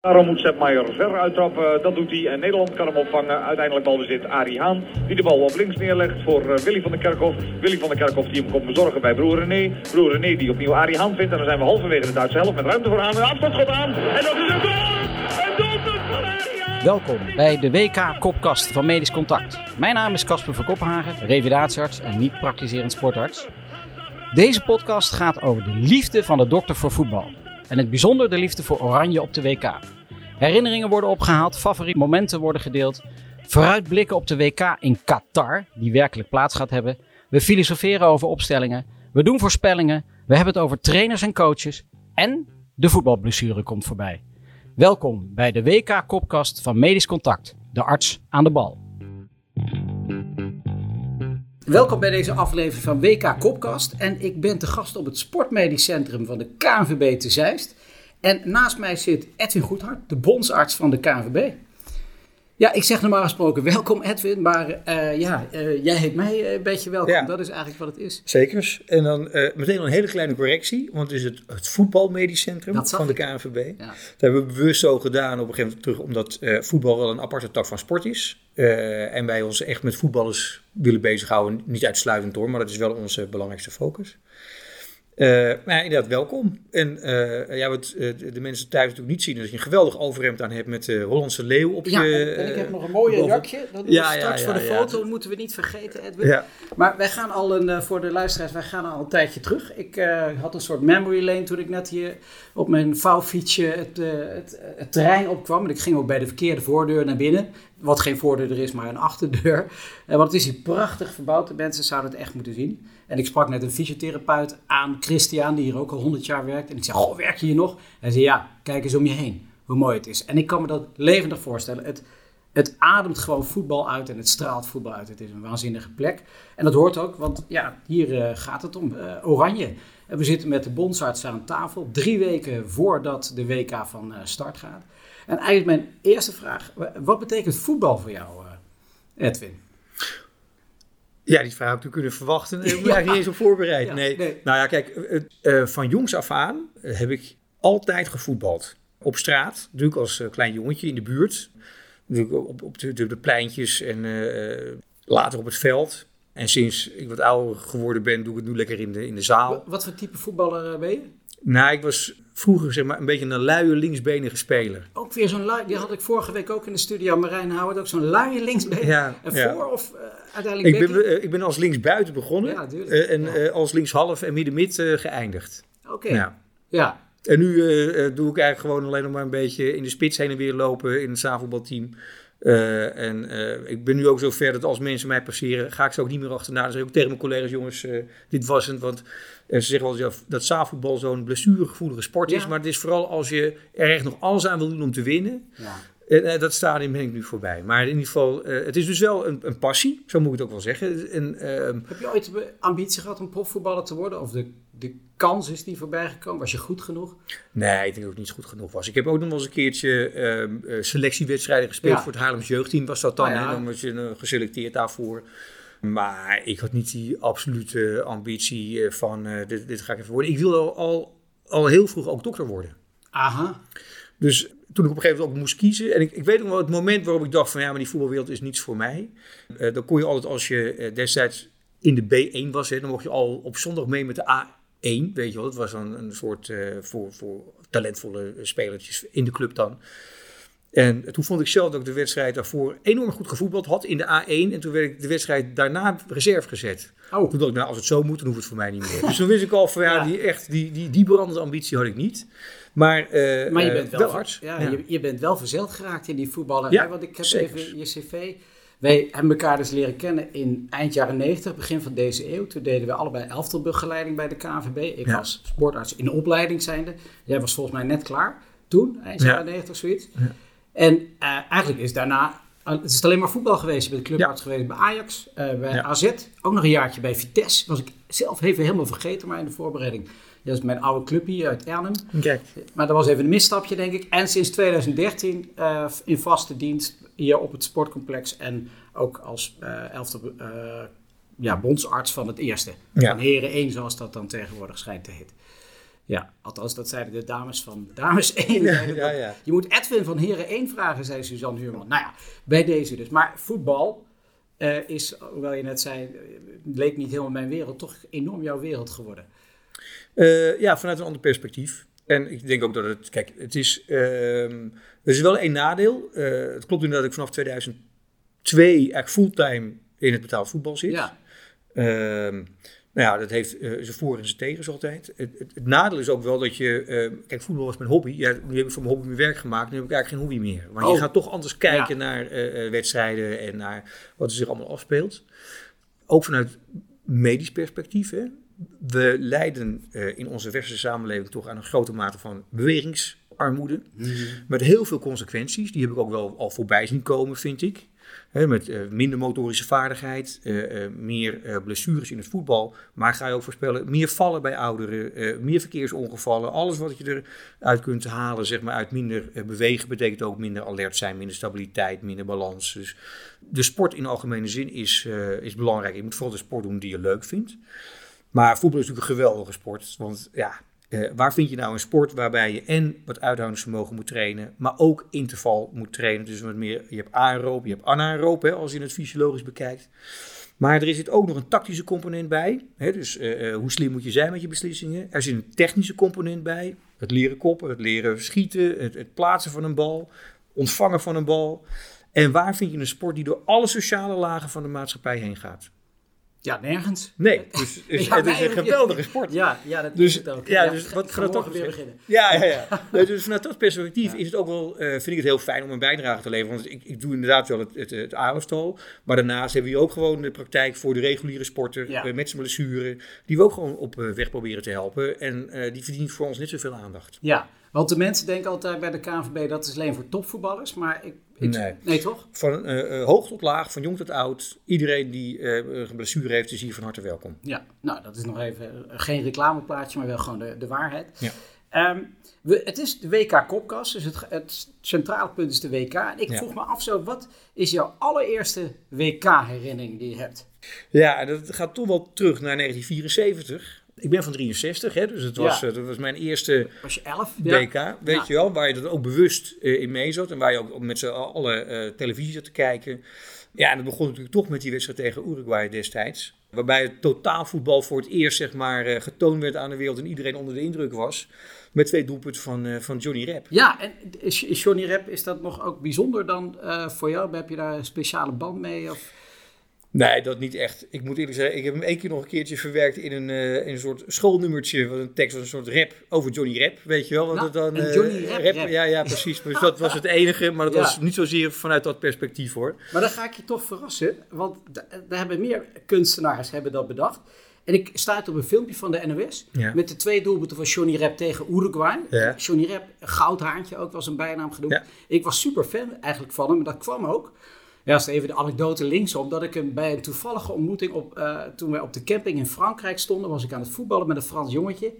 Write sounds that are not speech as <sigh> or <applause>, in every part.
Daarom moet Sepp Maier ver uittrappen, dat doet hij. En Nederland kan hem opvangen. Uiteindelijk balbezit Arie Haan, die de bal op links neerlegt voor uh, Willy van der Kerkhof. Willy van der Kerkhof die hem komt verzorgen bij broer René. Broer René die opnieuw Arie Haan vindt. En dan zijn we halverwege de Duitse helft met ruimte voor Haan. Een aan. En dat is een goal! Doelpunt van! Welkom bij de WK-kopkast van Medisch Contact. Mijn naam is Casper van Koppenhagen, revalidatiearts en niet praktiserend sportarts. Deze podcast gaat over de liefde van de dokter voor voetbal. En het bijzonder de liefde voor Oranje op de WK. Herinneringen worden opgehaald, favoriete momenten worden gedeeld. Vooruitblikken op de WK in Qatar, die werkelijk plaats gaat hebben. We filosoferen over opstellingen. We doen voorspellingen. We hebben het over trainers en coaches. En de voetbalblessure komt voorbij. Welkom bij de WK-kopkast van Medisch Contact, de arts aan de bal. Welkom bij deze aflevering van WK Kopkast. En ik ben te gast op het Sportmedisch Centrum van de KNVB te Zeist. En naast mij zit Edwin Goedhart, de bondsarts van de KNVB. Ja, ik zeg normaal gesproken welkom Edwin, maar uh, ja, uh, jij heet mij een beetje welkom. Ja. Dat is eigenlijk wat het is. Zeker. En dan uh, meteen een hele kleine correctie, want het is het, het voetbalmedisch centrum van de KNVB. Ja. Dat hebben we bewust zo gedaan op een gegeven moment terug, omdat voetbal wel een aparte tak van sport is. En wij ons echt met voetballers willen bezighouden, niet uitsluitend hoor, maar dat is wel onze belangrijkste focus. Uh, maar inderdaad, welkom. En uh, ja, wat uh, de mensen thuis natuurlijk niet zien, dat je een geweldig overhemd aan hebt met de Hollandse leeuw op ja, je... en ik heb nog een mooie boven. jakje. Dat doen ja, we straks ja, voor de foto, moeten we niet vergeten, Edwin. Maar wij gaan al een, voor de luisteraars, wij gaan al een tijdje terug. Ik had een soort memory lane toen ik net hier op mijn vouwfietsje het, het, het, terrein opkwam. En ik ging ook bij de verkeerde voordeur naar binnen. Wat geen voordeur er is, maar een achterdeur. want het is hier prachtig verbouwd. De mensen zouden het echt moeten zien. En ik sprak net een fysiotherapeut aan, Christian, die hier ook al 100 jaar werkt. En ik zei, oh, werk je hier nog? Hij zei, ja, kijk eens om je heen, hoe mooi het is. En ik kan me dat levendig voorstellen. Het, het ademt gewoon voetbal uit en het straalt voetbal uit. Het is een waanzinnige plek. En dat hoort ook, want ja, hier uh, gaat het om uh, oranje. En we zitten met de bondsarts aan tafel, drie weken voordat de WK van uh, start gaat. En eigenlijk mijn eerste vraag, wat betekent voetbal voor jou, Edwin? Ja, die vraag had ik kunnen verwachten. Ik ben <laughs> ja. niet eens op voorbereid. nee. Nou ja, kijk, uh, van jongs af aan heb ik altijd gevoetbald. Op straat, natuurlijk als klein jongetje in de buurt. Op, op de, de, de pleintjes en uh, later op het veld. En sinds ik wat ouder geworden ben, doe ik het nu lekker in de, in de zaal. Wat voor type voetballer ben je? Nou, ik was vroeger zeg maar een beetje een luie linksbenige speler. Ook weer zo'n lui, die had ik vorige week ook in de studio. Marijn Houwert ook zo'n luie linksbenige. Ja, en voor of uh, uiteindelijk ik ben, uh, ik ben als linksbuiten begonnen. Ja, uh, en als linkshalf en midden-mid geëindigd. Oké, okay. ja. En nu doe ik eigenlijk gewoon alleen nog maar een beetje in de spits heen en weer lopen in het zaalvoetbalteam. Uh, en uh, ik ben nu ook zo ver dat als mensen mij passeren, ga ik ze ook niet meer achterna. Dan zeg ik ook tegen mijn collega's, jongens, uh, dit was het. Want ze zeggen wel dat zaalvoetbal zo'n blessuregevoelige sport is. Maar het is vooral als je er echt nog alles aan wil doen om te winnen. Ja. En dat stadium ben ik nu voorbij. Maar in ieder geval, het is dus wel een, een, passie, zo moet ik het ook wel zeggen. En, Heb je ooit ambitie gehad om profvoetballer te worden? Of de, de kans is die voorbij gekomen? Was je goed genoeg? Nee, ik denk dat ik niet goed genoeg was. Ik heb ook nog wel eens een keertje uh, selectiewedstrijden gespeeld ja. voor het Haarlems jeugdteam. Was dat dan? Ja. Dan was je uh, geselecteerd daarvoor. Maar ik had niet die absolute ambitie van uh, dit, dit, ga ik even worden. Ik wilde al, al, al, heel vroeg ook dokter worden. Aha. Dus toen ik op een gegeven moment ook moest kiezen. En ik, ik weet nog wel het moment waarop ik dacht van ja, maar die voetbalwereld is niets voor mij. dan kon je altijd als je destijds in de B1 was, hè, dan mocht je al op zondag mee met de A één, weet je wel. Het was dan een soort uh, voor, voor talentvolle spelertjes in de club dan. En toen vond ik zelf dat ik de wedstrijd daarvoor enorm goed gevoetbald had in de A1. En toen werd ik de wedstrijd daarna reserve gezet. Oh. Toen dacht ik, nou, als het zo moet, dan hoeft het voor mij niet meer. dus toen wist ik al van, ja, ja. die, echt, die, die, die brandende ambitie had ik niet. Maar, uh, maar je bent wel, wel hard. Ja, ja. Je, je, bent wel verzeld geraakt in die voetballen. Ja, want ik heb even je cv wij hebben elkaar dus leren kennen in eind jaren 90, begin van deze eeuw. Toen deden we allebei elftalbegeleiding bij de KNVB. Ik ja. was sportarts in opleiding zijnde. Jij was volgens mij net klaar toen, eind jaren 90 zoiets. Ja. En uh, eigenlijk is daarna, uh, het is alleen maar voetbal geweest. Je bent clubarts geweest bij Ajax, uh, bij AZ. Ook nog een jaartje bij Vitesse. Was ik zelf even helemaal vergeten, maar in de voorbereiding. Dat is mijn oude clubje uit Arnhem. Okay. Maar dat was even een misstapje, denk ik. En sinds 2013 in vaste dienst hier op het sportcomplex en ook als uh, elfde uh, ja, bondsarts van het eerste. Ja. Van Heren 1, zoals dat dan tegenwoordig schijnt te heten. Ja, althans, dat zeiden de dames van Dames <laughs> 1. Ja, ja, ja. Je moet Edwin van Heren 1 vragen, zei Suzanne Huurman. Nou ja, bij deze dus. Maar voetbal uh, is, hoewel je net zei, leek niet helemaal mijn wereld, toch enorm jouw wereld geworden. Uh, ja, vanuit een ander perspectief. En ik denk ook dat het, kijk, het is, er is wel één nadeel. Uh, het klopt inderdaad dat ik vanaf 2002 eigenlijk fulltime in het betaald voetbal zit. Ja. Uh, nou ja, dat heeft uh, zijn voor- en zijn tegens altijd. Het, het, het, nadeel is ook wel dat je... Uh, kijk, voetbal was mijn hobby. Ja, nu heb ik van mijn hobby mijn werk gemaakt. Nu heb ik eigenlijk geen hobby meer. Want oh. je gaat toch anders kijken ja. naar uh, wedstrijden en naar wat er zich allemaal afspeelt. Ook vanuit medisch perspectief. Hè. We lijden in onze westerse samenleving toch aan een grote mate van bewegingsarmoede. Mm -hmm. Met heel veel consequenties. Die heb ik ook wel al voorbij zien komen, vind ik met uh, minder motorische vaardigheid, uh, meer blessures in het voetbal. Maar ga je ook voorspellen, meer vallen bij ouderen, meer verkeersongevallen. Alles wat je eruit kunt halen, zeg maar, uit minder bewegen, betekent ook minder alert zijn, minder stabiliteit, minder balans. Dus de sport in algemene zin is, is belangrijk. Je moet vooral de sport doen die je leuk vindt. Maar voetbal is natuurlijk een geweldige sport. Want ja, uh, waar vind je nou een sport waarbij je en wat uithoudingsvermogen moet trainen, maar ook interval moet trainen. Dus wat meer, je hebt aeroop, je hebt anaeroop, als je het fysiologisch bekijkt. Maar er zit ook nog een tactische component bij. Hè, dus uh, hoe slim moet je zijn met je beslissingen. Er zit een technische component bij. Het leren koppen, het leren schieten, het, het plaatsen van een bal, ontvangen van een bal. En waar vind je een sport die door alle sociale lagen van de maatschappij heen gaat? Ja, nergens. Nee, dus, <laughs> dus ja, het is een geweldige sport. Ja, ja dat dus, is het ook. Ja, ja dus wat gaat toch weer beginnen. Ja, ja, ja. <laughs> nee, dus vanuit dat perspectief is het ook wel, uh, vind ik het heel fijn om een bijdrage te leveren. Want ik, ik doe inderdaad wel het, het, het. Maar daarnaast hebben we ook gewoon de praktijk voor de reguliere sporter uh, met zijn blessure. Die we ook gewoon op uh, weg proberen te helpen. En die verdient voor ons net zoveel aandacht. Ja, want de mensen denken altijd bij de KNVB dat is alleen voor topvoetballers. Maar ik Nee. nee, toch? Van uh, hoog tot laag, van jong tot oud. Iedereen die uh, een blessure heeft, is hier van harte welkom. Ja, nou dat is nog even geen reclameplaatje, maar wel gewoon de, de waarheid. Ja. Um, we, het is de WK Kopkast, dus het, het centrale punt is de WK. En ik ja. vroeg me af zo, wat is jouw allereerste WK-herinnering die je hebt? Ja, dat gaat toch wel terug naar 1974. Ik ben van 63, hè, dus het was, ja. uh, dat was mijn eerste was je 11? WK, ja. weet ja. je wel, waar je dat ook bewust uh, in mee zat en waar je ook met z'n allen uh, televisie zat te kijken. Ja, en dat begon natuurlijk toch met die wedstrijd tegen Uruguay destijds. Waarbij het totaalvoetbal voor het eerst zeg maar, getoond werd aan de wereld en iedereen onder de indruk was. Met twee doelpunten van, van Johnny Rep. Ja, en is, is Johnny Rep, is dat nog ook bijzonder dan voor jou? Heb je daar een speciale band mee? Of? Nee, dat niet echt. Ik moet eerlijk zeggen, ik heb hem één keer nog een keertje verwerkt in een, uh, in een soort schoolnummertje. Wat een tekst was een soort rap over Johnny Rap, weet je wel. Wat nou, het dan, uh, Johnny rap, rap, Ja, ja, precies. Dus dat was het enige, maar dat ja. was niet zozeer vanuit dat perspectief hoor. Maar dan ga ik je toch verrassen, want daar hebben meer kunstenaars hebben dat bedacht. En ik sta op een filmpje van de NOS ja. met de twee doelpunten van Johnny Rep tegen Uruguay. Ja. Johnny Rep, goudhaantje ook, was een bijnaam genoemd. Ik was super fan eigenlijk van hem, maar dat kwam ook ja, is even de anekdote linksom. Dat ik hem bij een toevallige ontmoeting op, uh, toen we op de camping in Frankrijk stonden, was ik aan het voetballen met een Frans jongetje.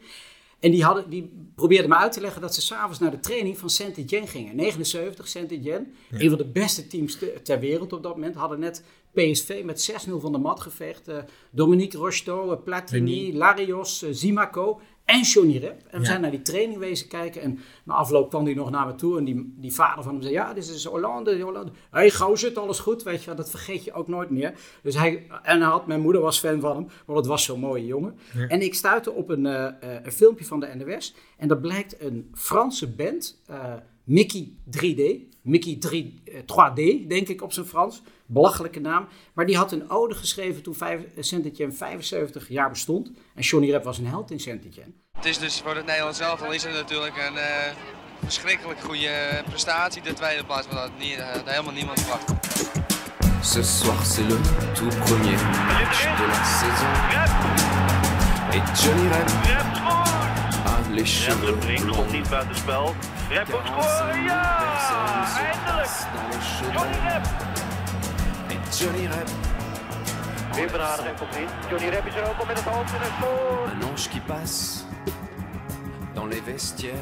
En die, hadden, die probeerde me uit te leggen dat ze s'avonds naar de training van Saint-Étienne gingen. 79 Saint-Étienne, ja. een van de beste teams te, ter wereld op dat moment. Hadden net PSV met 6-0 van de mat gevecht. Uh, Dominique Rocheteau, uh, Platini, Larios, Zimaco en Johnny Rep. En we ja. zijn naar die training wezen kijken. En na afloop kwam hij nog naar me toe. En die, die vader van hem zei, ja, dit is Hollande. Hollande. Hé, hey, gauw zit alles goed, weet je Dat vergeet je ook nooit meer. Dus hij, en hij had, mijn moeder was fan van hem. Want het was zo'n mooie jongen. Ja. En ik stuitte op een, uh, een filmpje van de NOS. En dat blijkt een Franse band, uh, Mickey 3D. Mickey 3, 3D, denk ik op zijn Frans. Belachelijke naam. Maar die had een ode geschreven toen Saint-Étienne 75 jaar bestond. En Johnny Rep was een held in Saint-Étienne. Het is dus voor het Nederlands elftal is het natuurlijk een uh, verschrikkelijk goede prestatie. De tweede plaats, maar dat niet, uh, helemaal niemand verwacht. Ce soir c'est le tout premier match de la saison. Et Johnny Rep a les cheveux blonds. niet buitenspel. Rep moet scoren, ja! Eindelijk! Johnny Rep! Et Johnny Rep Weer benadering komt in. Johnny Rep is er ook al met het hoofd en het voor. Un ange qui passe dans les vestiaires.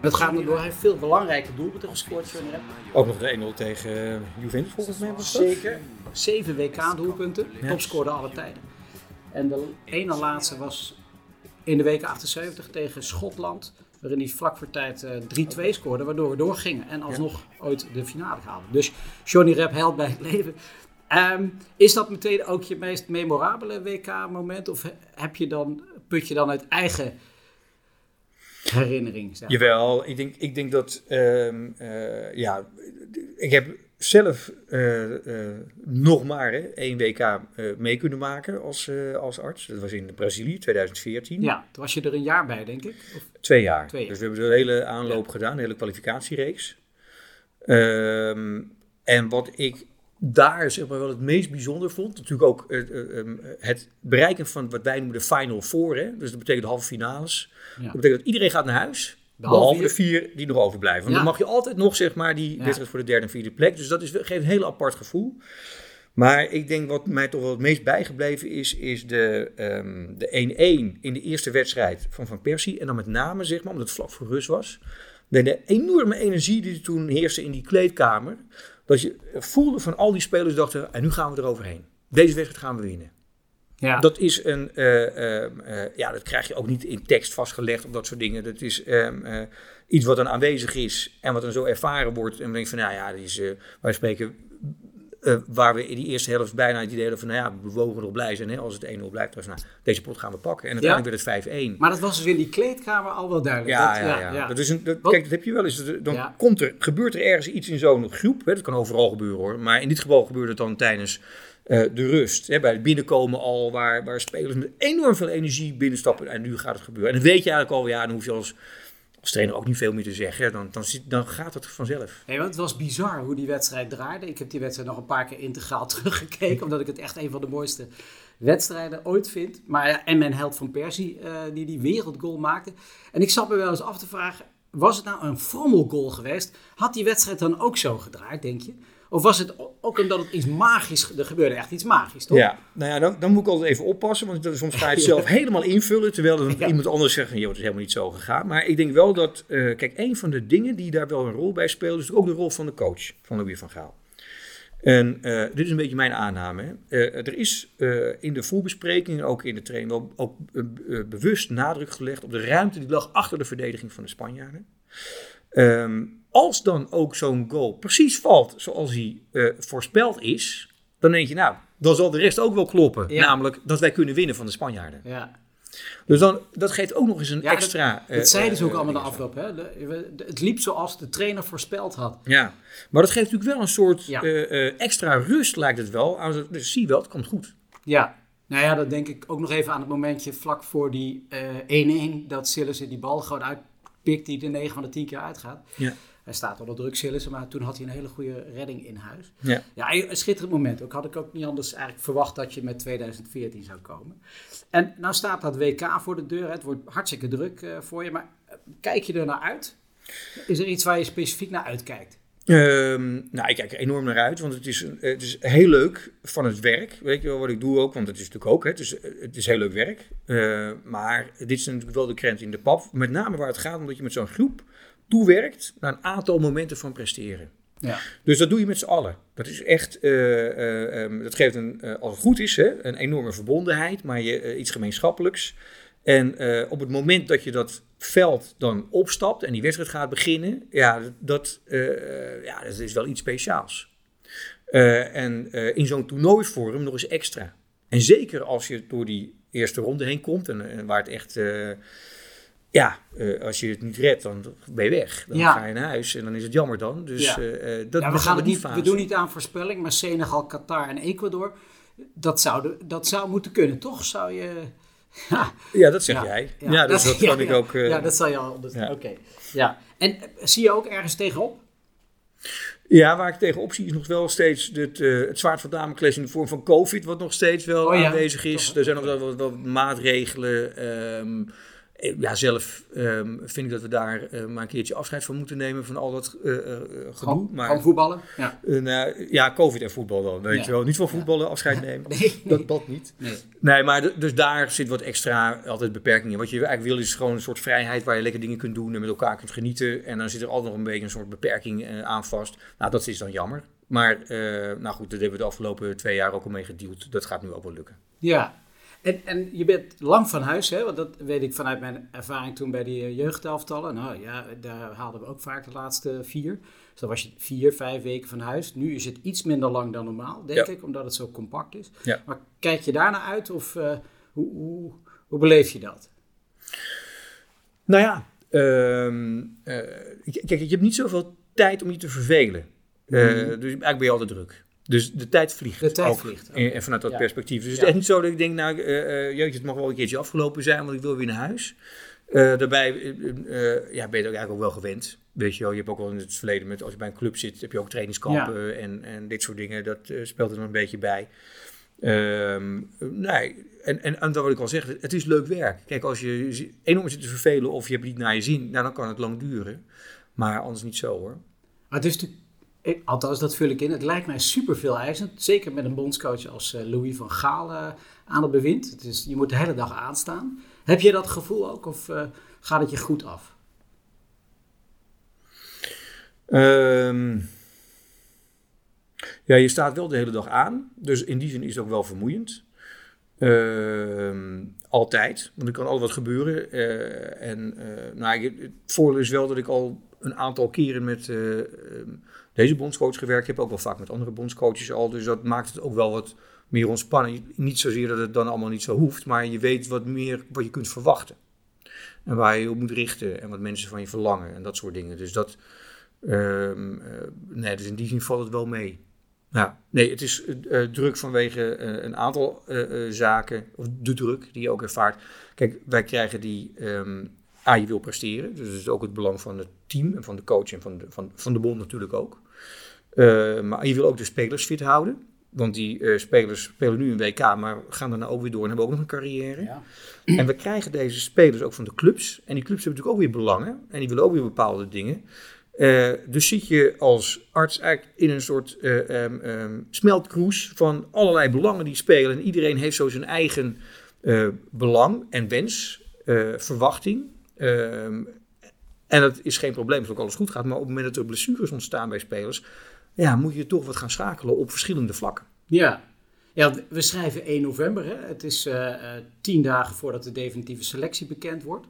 Het gaat nog door. Hij heeft veel belangrijke doelpunten gescoord, Johnny Rep. Ook nog de 1-0 tegen Juventus volgens mij was dat? Zeker. Zeven WK-doelpunten. Ja. Topscorer alle tijden. En de ene laatste was in de week 78 tegen Schotland. Waarin hij vlak voor tijd 3-2 scoorde, waardoor we doorgingen. En alsnog ooit de finale haalden. Dus Johnny Rep helpt bij het leven. Um, is dat meteen ook je meest memorabele WK-moment? Of heb je dan, put je dan uit eigen herinnering? Zeg Jawel, ik denk, ik denk dat... Um, uh, ja, ik heb zelf uh, uh, nog maar hè, één WK mee kunnen maken als, als arts. Dat was in Brazilië, 2014. Ja, toen was je er een jaar bij, denk ik? Of? Twee, jaar. Twee jaar. Dus we hebben de hele aanloop gedaan, de hele kwalificatiereeks. Um, en wat ik daar zeg maar wel het meest bijzonder vond. Natuurlijk ook uh, het bereiken van wat wij noemen de Final Four. Hè? Dus dat betekent de halve finales. Dat betekent dat iedereen gaat naar huis. behalve de vier die nog overblijven. Want dan mag je altijd nog zeg maar die ja. wedstrijd voor de derde en vierde plek. Dus dat is, geeft een heel apart gevoel. Maar ik denk wat mij toch wel het meest bijgebleven is, is de 1-1 um, in de eerste wedstrijd van Van Persie. En dan met name, zeg maar, omdat het vlak voor rust was. De enorme energie die toen heerste in die kleedkamer. Dat je voelde van al die spelers dachten, en nu gaan we eroverheen. Deze wedstrijd gaan we winnen. Ja. Dat is een, uh, uh, ja, dat krijg je ook niet in tekst vastgelegd of dat soort dingen. Dat is ehm, iets wat dan aanwezig is en wat dan zo ervaren wordt. En dan denk je van, nou ja, die is, wij spreken uh, waar we in die eerste helft bijna het idee hadden van, nou ja, we wogen nog blij zijn hè, als het 1-0 blijft. Dus nou, deze pot gaan we pakken. En uiteindelijk werd het 5-1. Maar dat was dus in die kleedkamer al wel duidelijk. Ja, dat, ja, ja, ja. Dat is een, dat, kijk, dat heb je wel eens. Dan komt er, gebeurt er ergens iets in zo'n groep. Hè, dat kan overal gebeuren hoor. Maar in dit geval gebeurde het dan tijdens uh, de rust. Hè, bij het binnenkomen al, waar, waar spelers met enorm veel energie binnenstappen. En nu gaat het gebeuren. En dan weet je eigenlijk al, ja, dan hoef je als als ook niet veel meer te zeggen. Dan, dan, dan gaat het vanzelf. Nee, want het was bizar hoe die wedstrijd draaide. Ik heb die wedstrijd nog een paar keer integraal <laughs> teruggekeken. omdat ik het echt een van de mooiste wedstrijden ooit vind. Maar en mijn held van Persie, uh, die die wereldgoal maakte. En ik zat me wel eens af te vragen... was het nou een frommelgoal geweest? Had die wedstrijd dan ook zo gedraaid, denk je? Of was het ook omdat het iets magisch, er gebeurde echt iets magisch, toch? Ja, nou ja, dan, dan moet ik altijd even oppassen, want soms ga je het <laughs> zelf helemaal invullen, terwijl er iemand anders zegt, joh, het is helemaal niet zo gegaan. Maar ik denk wel dat, uh, kijk, een van de dingen die daar wel een rol bij speelt, is ook de rol van de coach, van Louis van Gaal. En uh, dit is een beetje mijn aanname. Uh, er is in de voorbespreking, ook in de training, wel ook bewust nadruk gelegd op de ruimte die lag achter de verdediging van de Spanjaarden. Um, als dan ook zo'n goal precies valt zoals hij uh, voorspeld is, dan denk je, nou, dan zal de rest ook wel kloppen. Namelijk dat wij kunnen winnen van de Spanjaarden. Ja. Dus dan, dat geeft ook nog eens een extra... Dat, dat zeiden ze ook allemaal de afloop. Hè? het liep zoals de trainer voorspeld had. Ja, maar dat geeft natuurlijk wel een soort ja. uh, extra rust, lijkt het wel. Dus zie wel, het komt goed. Ja, nou ja, dat denk ik ook nog even aan het momentje vlak voor die 1-1. dat Sillissen die bal gewoon uitpikt die de 9 van de 10 keer uitgaat. Ja. Hij staat onder druk Sillissen, maar toen had hij een hele goede redding in huis. Ja, ja een schitterend moment. Ook had ik ook niet anders eigenlijk verwacht dat je met 2014 zou komen. En nou staat dat WK voor de deur. Het wordt hartstikke druk uh, voor je. Maar uh, kijk je er naar uit? Is er iets waar je specifiek naar uitkijkt? Um, nou, ik kijk er enorm naar uit, want het is, het is heel leuk van het werk. Weet je wel wat ik doe ook, want het is natuurlijk ook, hè, het, is, het is heel leuk werk. Uh, maar dit is natuurlijk wel de krent in de pap. Met name waar het gaat, omdat je met zo'n groep toewerkt naar een aantal momenten van presteren. Ja. Dus dat doe je met z'n allen. Dat is echt, uh, uh, dat geeft een, uh, als het goed is, hè, een enorme verbondenheid, maar je, iets gemeenschappelijks. En op het moment dat je dat veld dan opstapt en die wedstrijd gaat beginnen, ja, dat, ja, dat is wel iets speciaals. en in zo'n toernooivorm nog eens extra. En zeker als je door die eerste ronde heen komt en, en waar het echt ja, uh, als je het niet redt, dan ben je weg. Dan ga je naar huis en dan is het jammer dan. Dus ja. uh, dat ja, we, gaan het niet, we doen niet aan voorspelling, maar Senegal, Qatar en Ecuador, dat zou, dat zou moeten kunnen, toch? Zou je... <laughs> Ja, ja dat zeg jij. Ja, dus dat, kan ik ook... Uh, ja, dat zal je al... Oké, ja. En zie je ook ergens tegenop? Ja, waar ik tegenop zie is nog wel steeds het, uh, het zwaard van Damocles in de vorm van COVID, wat nog steeds wel oh, aanwezig is. Er zijn nog wel wat, wat maatregelen... Um, eh, ja, zelf um, vind ik dat we daar uh, maar een keertje afscheid van moeten nemen van al dat uh, uh, gedoe. maar, van voetballen? Ja. Nou, ja, COVID en voetbal dan, weet je wel. Niet van voetballen afscheid nemen. <laughs> nee, Dat, dat niet. Nee. nee, maar dus daar zit wat extra altijd beperkingen. Wat je eigenlijk wil is gewoon een soort vrijheid waar je lekker dingen kunt doen en met elkaar kunt genieten. En dan zit er altijd nog een beetje een soort beperking aan vast. Nou, dat is dan jammer. Maar nou goed, dat hebben we de afgelopen twee jaar ook al mee gedeeld. Dat gaat nu ook wel lukken. Ja, En, en je bent lang van huis, hè? want dat weet ik vanuit mijn ervaring toen bij die jeugdelftallen. Nou ja, daar haalden we ook vaak de laatste vier. Dus dan was je vier, vijf weken van huis. Nu is het iets minder lang dan normaal, denk ik, omdat het zo compact is. Ja. Maar kijk je daarna uit of uh, hoe, hoe, hoe beleef je dat? Nou ja, uh, kijk, je hebt niet zoveel tijd om je te vervelen. Uh, Dus eigenlijk ben je altijd druk. Dus de tijd vliegt. De tijd vliegt. En, vanuit dat perspectief. Dus het is niet zo dat ik denk, nou, uh, jeetje, het mag wel een keertje afgelopen zijn, want ik wil weer naar huis. daarbij ja, ben je ook eigenlijk ook wel gewend. Weet je wel, je hebt ook al in het verleden, met, als je bij een club zit, heb je ook trainingskampen en, en dit soort dingen. Dat speelt er dan een beetje bij. Um, nee, en, en, en dat wil ik al zeggen, het is leuk werk. Kijk, als je enorm zit te vervelen of je hebt niet naar je zin, nou, dan kan het lang duren. Maar anders niet zo hoor. Maar het is natuurlijk, althans dat vul ik in, het lijkt mij super veel eisend. Zeker met een bondscoach als uh, Louis van Gaal uh, aan het bewind. Het is, je moet de hele dag aanstaan. Heb je dat gevoel ook of uh, gaat het je goed af? Um, ja, je staat wel de hele dag aan. Dus in die zin is het ook wel vermoeiend. Uh, altijd. Want er kan altijd wat gebeuren. En nou, het voordeel is wel dat ik al een aantal keren met uh, deze bondscoach gewerkt heb. Ook wel vaak met andere bondscoaches al. Dus dat maakt het ook wel wat meer ontspannen. Niet zozeer dat het dan allemaal niet zo hoeft. Maar je weet wat meer wat je kunt verwachten. En waar je op moet richten. En wat mensen van je verlangen. En dat soort dingen. Dus dat... Ehm, nee, dus in die zin valt het wel mee. Ja, nee, het is uh, druk vanwege uh, een aantal uh, zaken, of de druk die je ook ervaart. Kijk, wij krijgen die, um, A, je wil presteren, dus dat is ook het belang van het team en van de coach en van de, van, van de bond natuurlijk ook. maar je wil ook de spelers fit houden, want die spelers spelen nu een WK, maar gaan daarna ook weer door en hebben ook nog een carrière. Ja. En we krijgen deze spelers ook van de clubs, en die clubs hebben natuurlijk ook weer belangen, en die willen ook weer bepaalde dingen. Uh, dus zit je als arts eigenlijk in een soort uh, um, um, smeltkroes van allerlei belangen die spelen. En iedereen heeft zo zijn eigen belang en wens, verwachting. Ehm, en dat is geen probleem als ook alles goed gaat. Maar op het moment dat er blessures ontstaan bij spelers, ja, moet je toch wat gaan schakelen op verschillende vlakken. Ja, ja, we schrijven 1 november. Hè? Het is uh, tien dagen voordat de definitieve selectie bekend wordt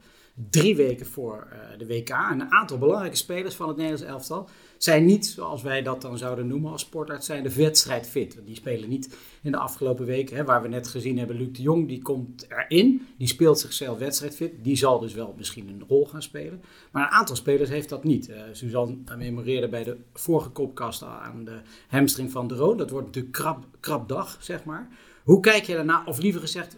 drie weken voor uh, de WK. En een aantal belangrijke spelers van het Nederlands elftal zijn niet, zoals wij dat dan zouden noemen als sportarts, zijn de wedstrijdfit. Die spelen niet in de afgelopen weken, waar we net gezien hebben, Luc de Jong, die komt erin. Die speelt zichzelf wedstrijdfit. Die zal dus wel misschien een rol gaan spelen. Maar een aantal spelers heeft dat niet. Uh, Suzanne memoreerde bij de vorige kopkast aan de hamstring van de Roon. Dat wordt natuurlijk krap, krap dag, zeg maar. Hoe kijk je daarna, of liever gezegd,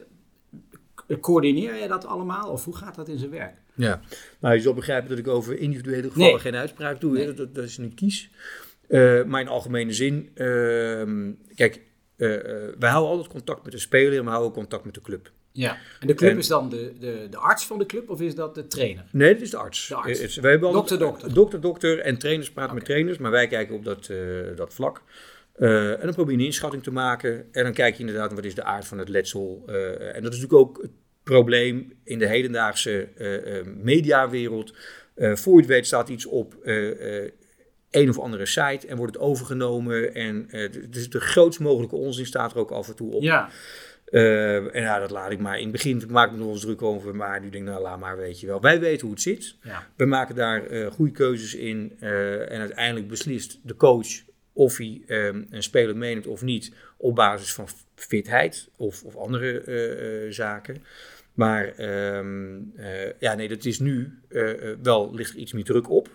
Coördineer je dat allemaal of hoe gaat dat in zijn werk? Ja, nou je zal begrijpen dat ik over individuele gevallen geen uitspraak doe. Nee. Dat, dat, is niet kies. Uh, maar in algemene zin, uh, kijk, uh, wij houden altijd contact met de speler en we houden contact met de club. Ja, en de club is dan de, de, de arts van de club of is dat de trainer? Nee, dat is de arts. De arts. Het, wij hebben dokter, dokter. Dokter, dokter en trainers praten okay. met trainers, maar wij kijken op dat, dat vlak. Uh, en dan probeer je een inschatting te maken. En dan kijk je inderdaad wat is de aard van het letsel. Uh, en dat is natuurlijk ook probleem in de hedendaagse uh, mediawereld. voor je het weet staat iets op een of andere site en wordt het overgenomen. En dus de grootst mogelijke onzin staat er ook af en toe op. Ja. en ja, dat laat ik maar. In het begin maak ik me nog eens druk over, maar nu denk ik, nou laat maar, weet je wel. Wij weten hoe het zit. Ja. We maken daar goede keuzes in. en uiteindelijk beslist de coach of hij um, een speler meeneemt of niet op basis van fitheid of, of andere uh, uh, zaken. Maar um, uh, ja, nee, dat is nu wel, ligt er iets meer druk op.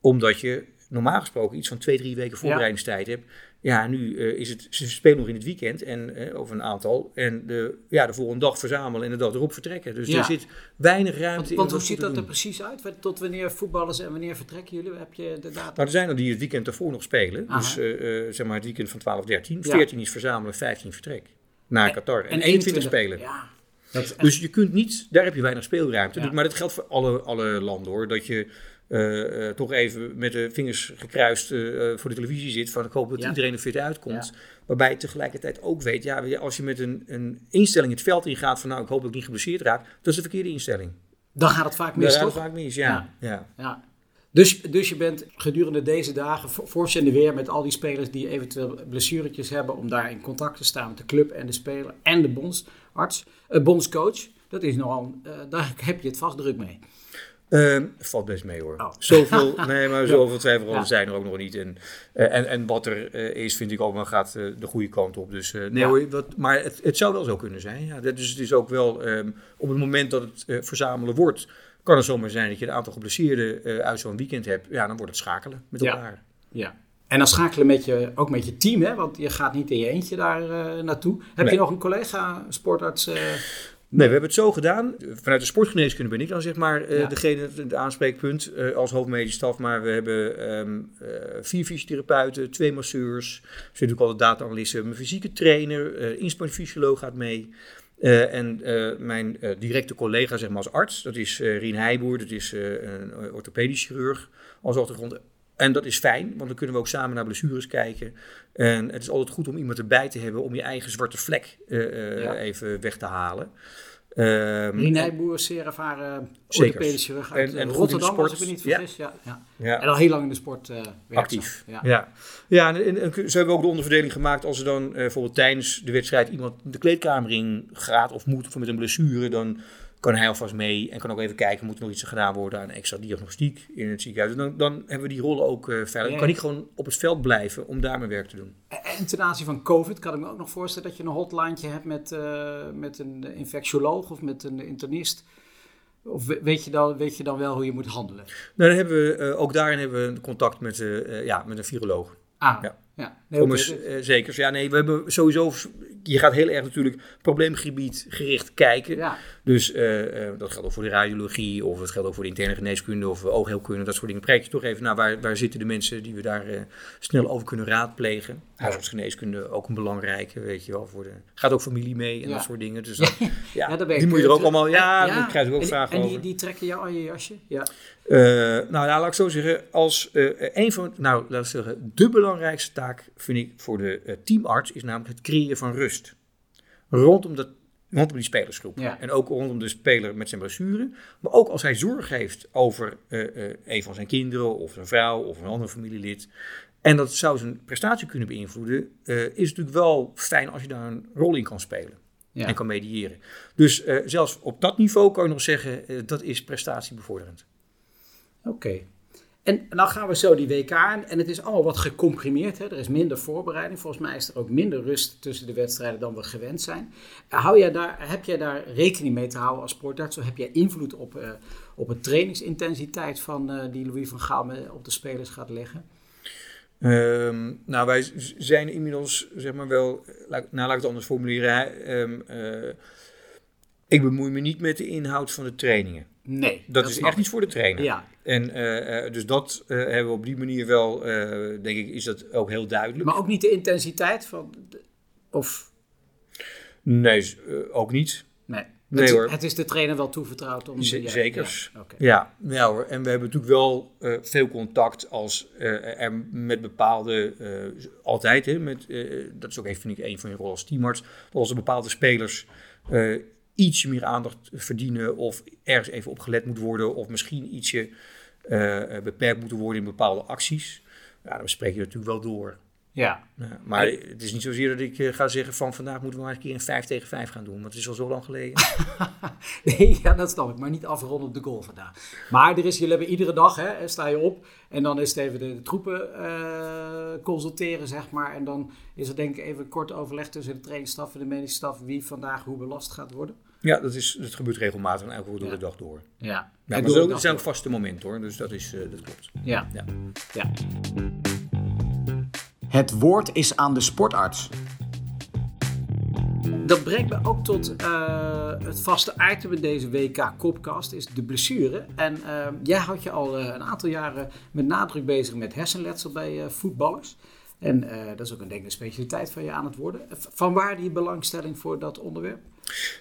Omdat je normaal gesproken iets van twee, drie weken voorbereidingstijd ja. hebt. Ja, nu uh, is het, ze spelen nog in het weekend en uh, over een aantal. En de, ja, de volgende dag verzamelen en de dag erop vertrekken. Dus ja. er zit weinig ruimte want, want hoe ziet dat er precies uit? Tot wanneer voetballers en wanneer vertrekken jullie? Heb je de data? Nou, er zijn er die het weekend ervoor nog spelen. Aha. Dus uh, zeg maar het weekend van 12, 13. Ja. 14 is verzamelen, 15 vertrek. Naar en, Qatar. En, en 21 spelen. Ja. Dus je kunt niet, daar heb je weinig speelruimte. Ja. Maar dat geldt voor alle, alle landen hoor. Dat je uh, uh, toch even met de vingers gekruist uh, voor de televisie zit. Van ik hoop dat ja. iedereen er fit uitkomt. Ja. Waarbij je tegelijkertijd ook weet, ja, als je met een, een instelling het veld ingaat van nou ik hoop dat ik niet geblesseerd raak. Dat is de verkeerde instelling. Dan gaat het vaak mis, Dan gaat het vaak mis, ja. ja. ja. Dus, dus je bent gedurende deze dagen de weer met al die spelers die eventueel blessuretjes hebben, om daar in contact te staan met de club en de speler en de bondsarts, uh, bondscoach. Dat is nogal, uh, daar <laughs> heb je het vast druk mee. Uh, valt best mee hoor. Oh. Zoveel, <laughs> nee, maar zoveel twijfels ja. zijn er ook nog niet. En, uh, en, en wat er is, vind ik ook wel gaat de goede kant op. Dus nee ja. hoor, wat, maar het, het, zou wel zo kunnen zijn. Ja. Dus het is ook wel um, op het moment dat het verzamelen wordt, kan het zomaar zijn dat je een aantal geblesseerden uit zo'n weekend hebt. Ja, dan wordt het schakelen met elkaar. Ja. En dan schakelen met je, ook met je team, hè? want je gaat niet in je eentje daar naartoe. Heb nee. je nog een collega sportarts? Nee, we hebben het zo gedaan. Vanuit de sportgeneeskunde ben ik dan zeg maar uh, degene, het aanspreekpunt als hoofdmedische staf. Maar we hebben um, uh, vier fysiotherapeuten, twee masseurs. Er zit natuurlijk al de data-analysten, mijn fysieke trainer, inspanningsfysioloog gaat mee. en mijn directe collega zeg maar als arts, dat is Rien Heijboer, dat is een orthopedisch chirurg als achtergrond. En dat is fijn, want dan kunnen we ook samen naar blessures kijken. En het is altijd goed om iemand erbij te hebben om je eigen zwarte vlek uh, ja. even weg te halen. Um, Nijboer, zeer ervaren chirurg uit en, en Rotterdam, als ik me niet vergis. Ja. Ja, ja. En al heel lang in de sport uh, Actief. Ja, ja. ja en, en, en, zo hebben ook de onderverdeling gemaakt als er dan uh, bijvoorbeeld tijdens de wedstrijd iemand de kleedkamer in gaat of moet of met een blessure, dan kan hij alvast mee en kan ook even kijken, moet er nog iets gedaan worden aan extra diagnostiek in het ziekenhuis. Dan, dan hebben we die rollen ook uh, veilig. kan ik gewoon op het veld blijven om daar mijn werk te doen. En ten aanzien van COVID kan ik me ook nog voorstellen dat je een hotline hebt met, uh, met een infectioloog of met een internist. Of weet je, dan, weet je dan wel hoe je moet handelen? Nou, dan hebben we, uh, ook daarin hebben we contact met, ja, met een viroloog. Ah, ja. ja. Nee, Om eens, zeker. Ja, nee, we hebben sowieso je gaat heel erg natuurlijk probleemgebied gericht kijken. Ja. Dus uh, uh, dat geldt ook voor de radiologie, of het geldt ook voor de interne geneeskunde of oogheelkunde, dat soort dingen. Kijk je toch even naar waar, waar zitten de mensen die we daar uh, snel over kunnen raadplegen. Huisartsgeneeskunde ook een belangrijke, weet je wel. Voor de, gaat ook familie mee en ja. dat soort dingen. Dus <laughs> dat, ja, ja die moet je er ook allemaal, ja, ja. krijg ik ook vragen en, en die, die trekken jou aan je jasje? Ja. nou, nou, laat ik zo zeggen, als een van, nou, laat ik zeggen, de belangrijkste taak vind ik voor de teamarts is namelijk het creëren van rust rondom, dat, rondom die spelersgroep. En ook rondom de speler met zijn blessure. Maar ook als hij zorg heeft over uh, uh, een van zijn kinderen of zijn vrouw of een ander familielid. En dat zou zijn prestatie kunnen beïnvloeden. Uh, is natuurlijk wel fijn als je daar een rol in kan spelen. Ja. En kan mediëren. Dus zelfs op dat niveau kan je nog zeggen, dat is prestatiebevorderend. Oké. En dan gaan we zo die WK aan. En het is allemaal wat gecomprimeerd. Hè? Er is minder voorbereiding. Volgens mij is er ook minder rust tussen de wedstrijden dan we gewend zijn. Hou jij daar, heb jij daar rekening mee te houden als sportarts? Heb jij invloed op, uh, op de trainingsintensiteit van, uh, die Louis van Gaal op de spelers gaat leggen? Um, nou, wij zijn inmiddels, zeg maar wel, nou, laat ik het anders formuleren. Um, uh, ik bemoei me niet met de inhoud van de trainingen. Nee. Dat, is echt niet voor de trainer. Ja. En uh, dus dat uh, hebben we op die manier wel, uh, denk ik, is dat ook heel duidelijk. Maar ook niet de intensiteit van, de, of? Nee, ook niet. Nee. Nee het, hoor. Het is de trainer wel toevertrouwd om... Z ja, zeker. Ja, okay. ja, ja, hoor. En we hebben natuurlijk wel veel contact als er met bepaalde... altijd, hè, met, dat is ook even, vind ik, een van je rollen als teamarts. Als er bepaalde spelers ietsje meer aandacht verdienen of ergens even opgelet moet worden of misschien ietsje uh, beperkt moeten worden in bepaalde acties. Ja, dan spreek je natuurlijk wel door. Ja. ja maar het is niet zozeer dat ik uh, ga zeggen van vandaag moeten we maar eens een keer een 5 tegen 5 gaan doen, want het is al zo lang geleden. <laughs> nee, ja, dat snap ik, maar niet afronden op de goal vandaag. Maar er is, jullie hebben iedere dag, hè, sta je op en dan is het even de, de troepen uh, consulteren, zeg maar. En dan is er denk ik even kort overleg tussen de trainingsstaf en de medische staf wie vandaag hoe belast gaat worden. Ja, dat, is, dat gebeurt regelmatig en elke door de dag door. Ja. ja maar dat zijn ook vaste momenten hoor, dus dat, is, uh, dat klopt. Ja. ja. ja. Het woord is aan de sportarts. Dat brengt me ook tot uh, het vaste item in deze WK-kopkast, is de blessure. En uh, jij houdt je al uh, een aantal jaren met nadruk bezig met hersenletsel bij voetballers. En dat is ook een, denk ik, een specialiteit van je aan het worden. Van waar die belangstelling voor dat onderwerp?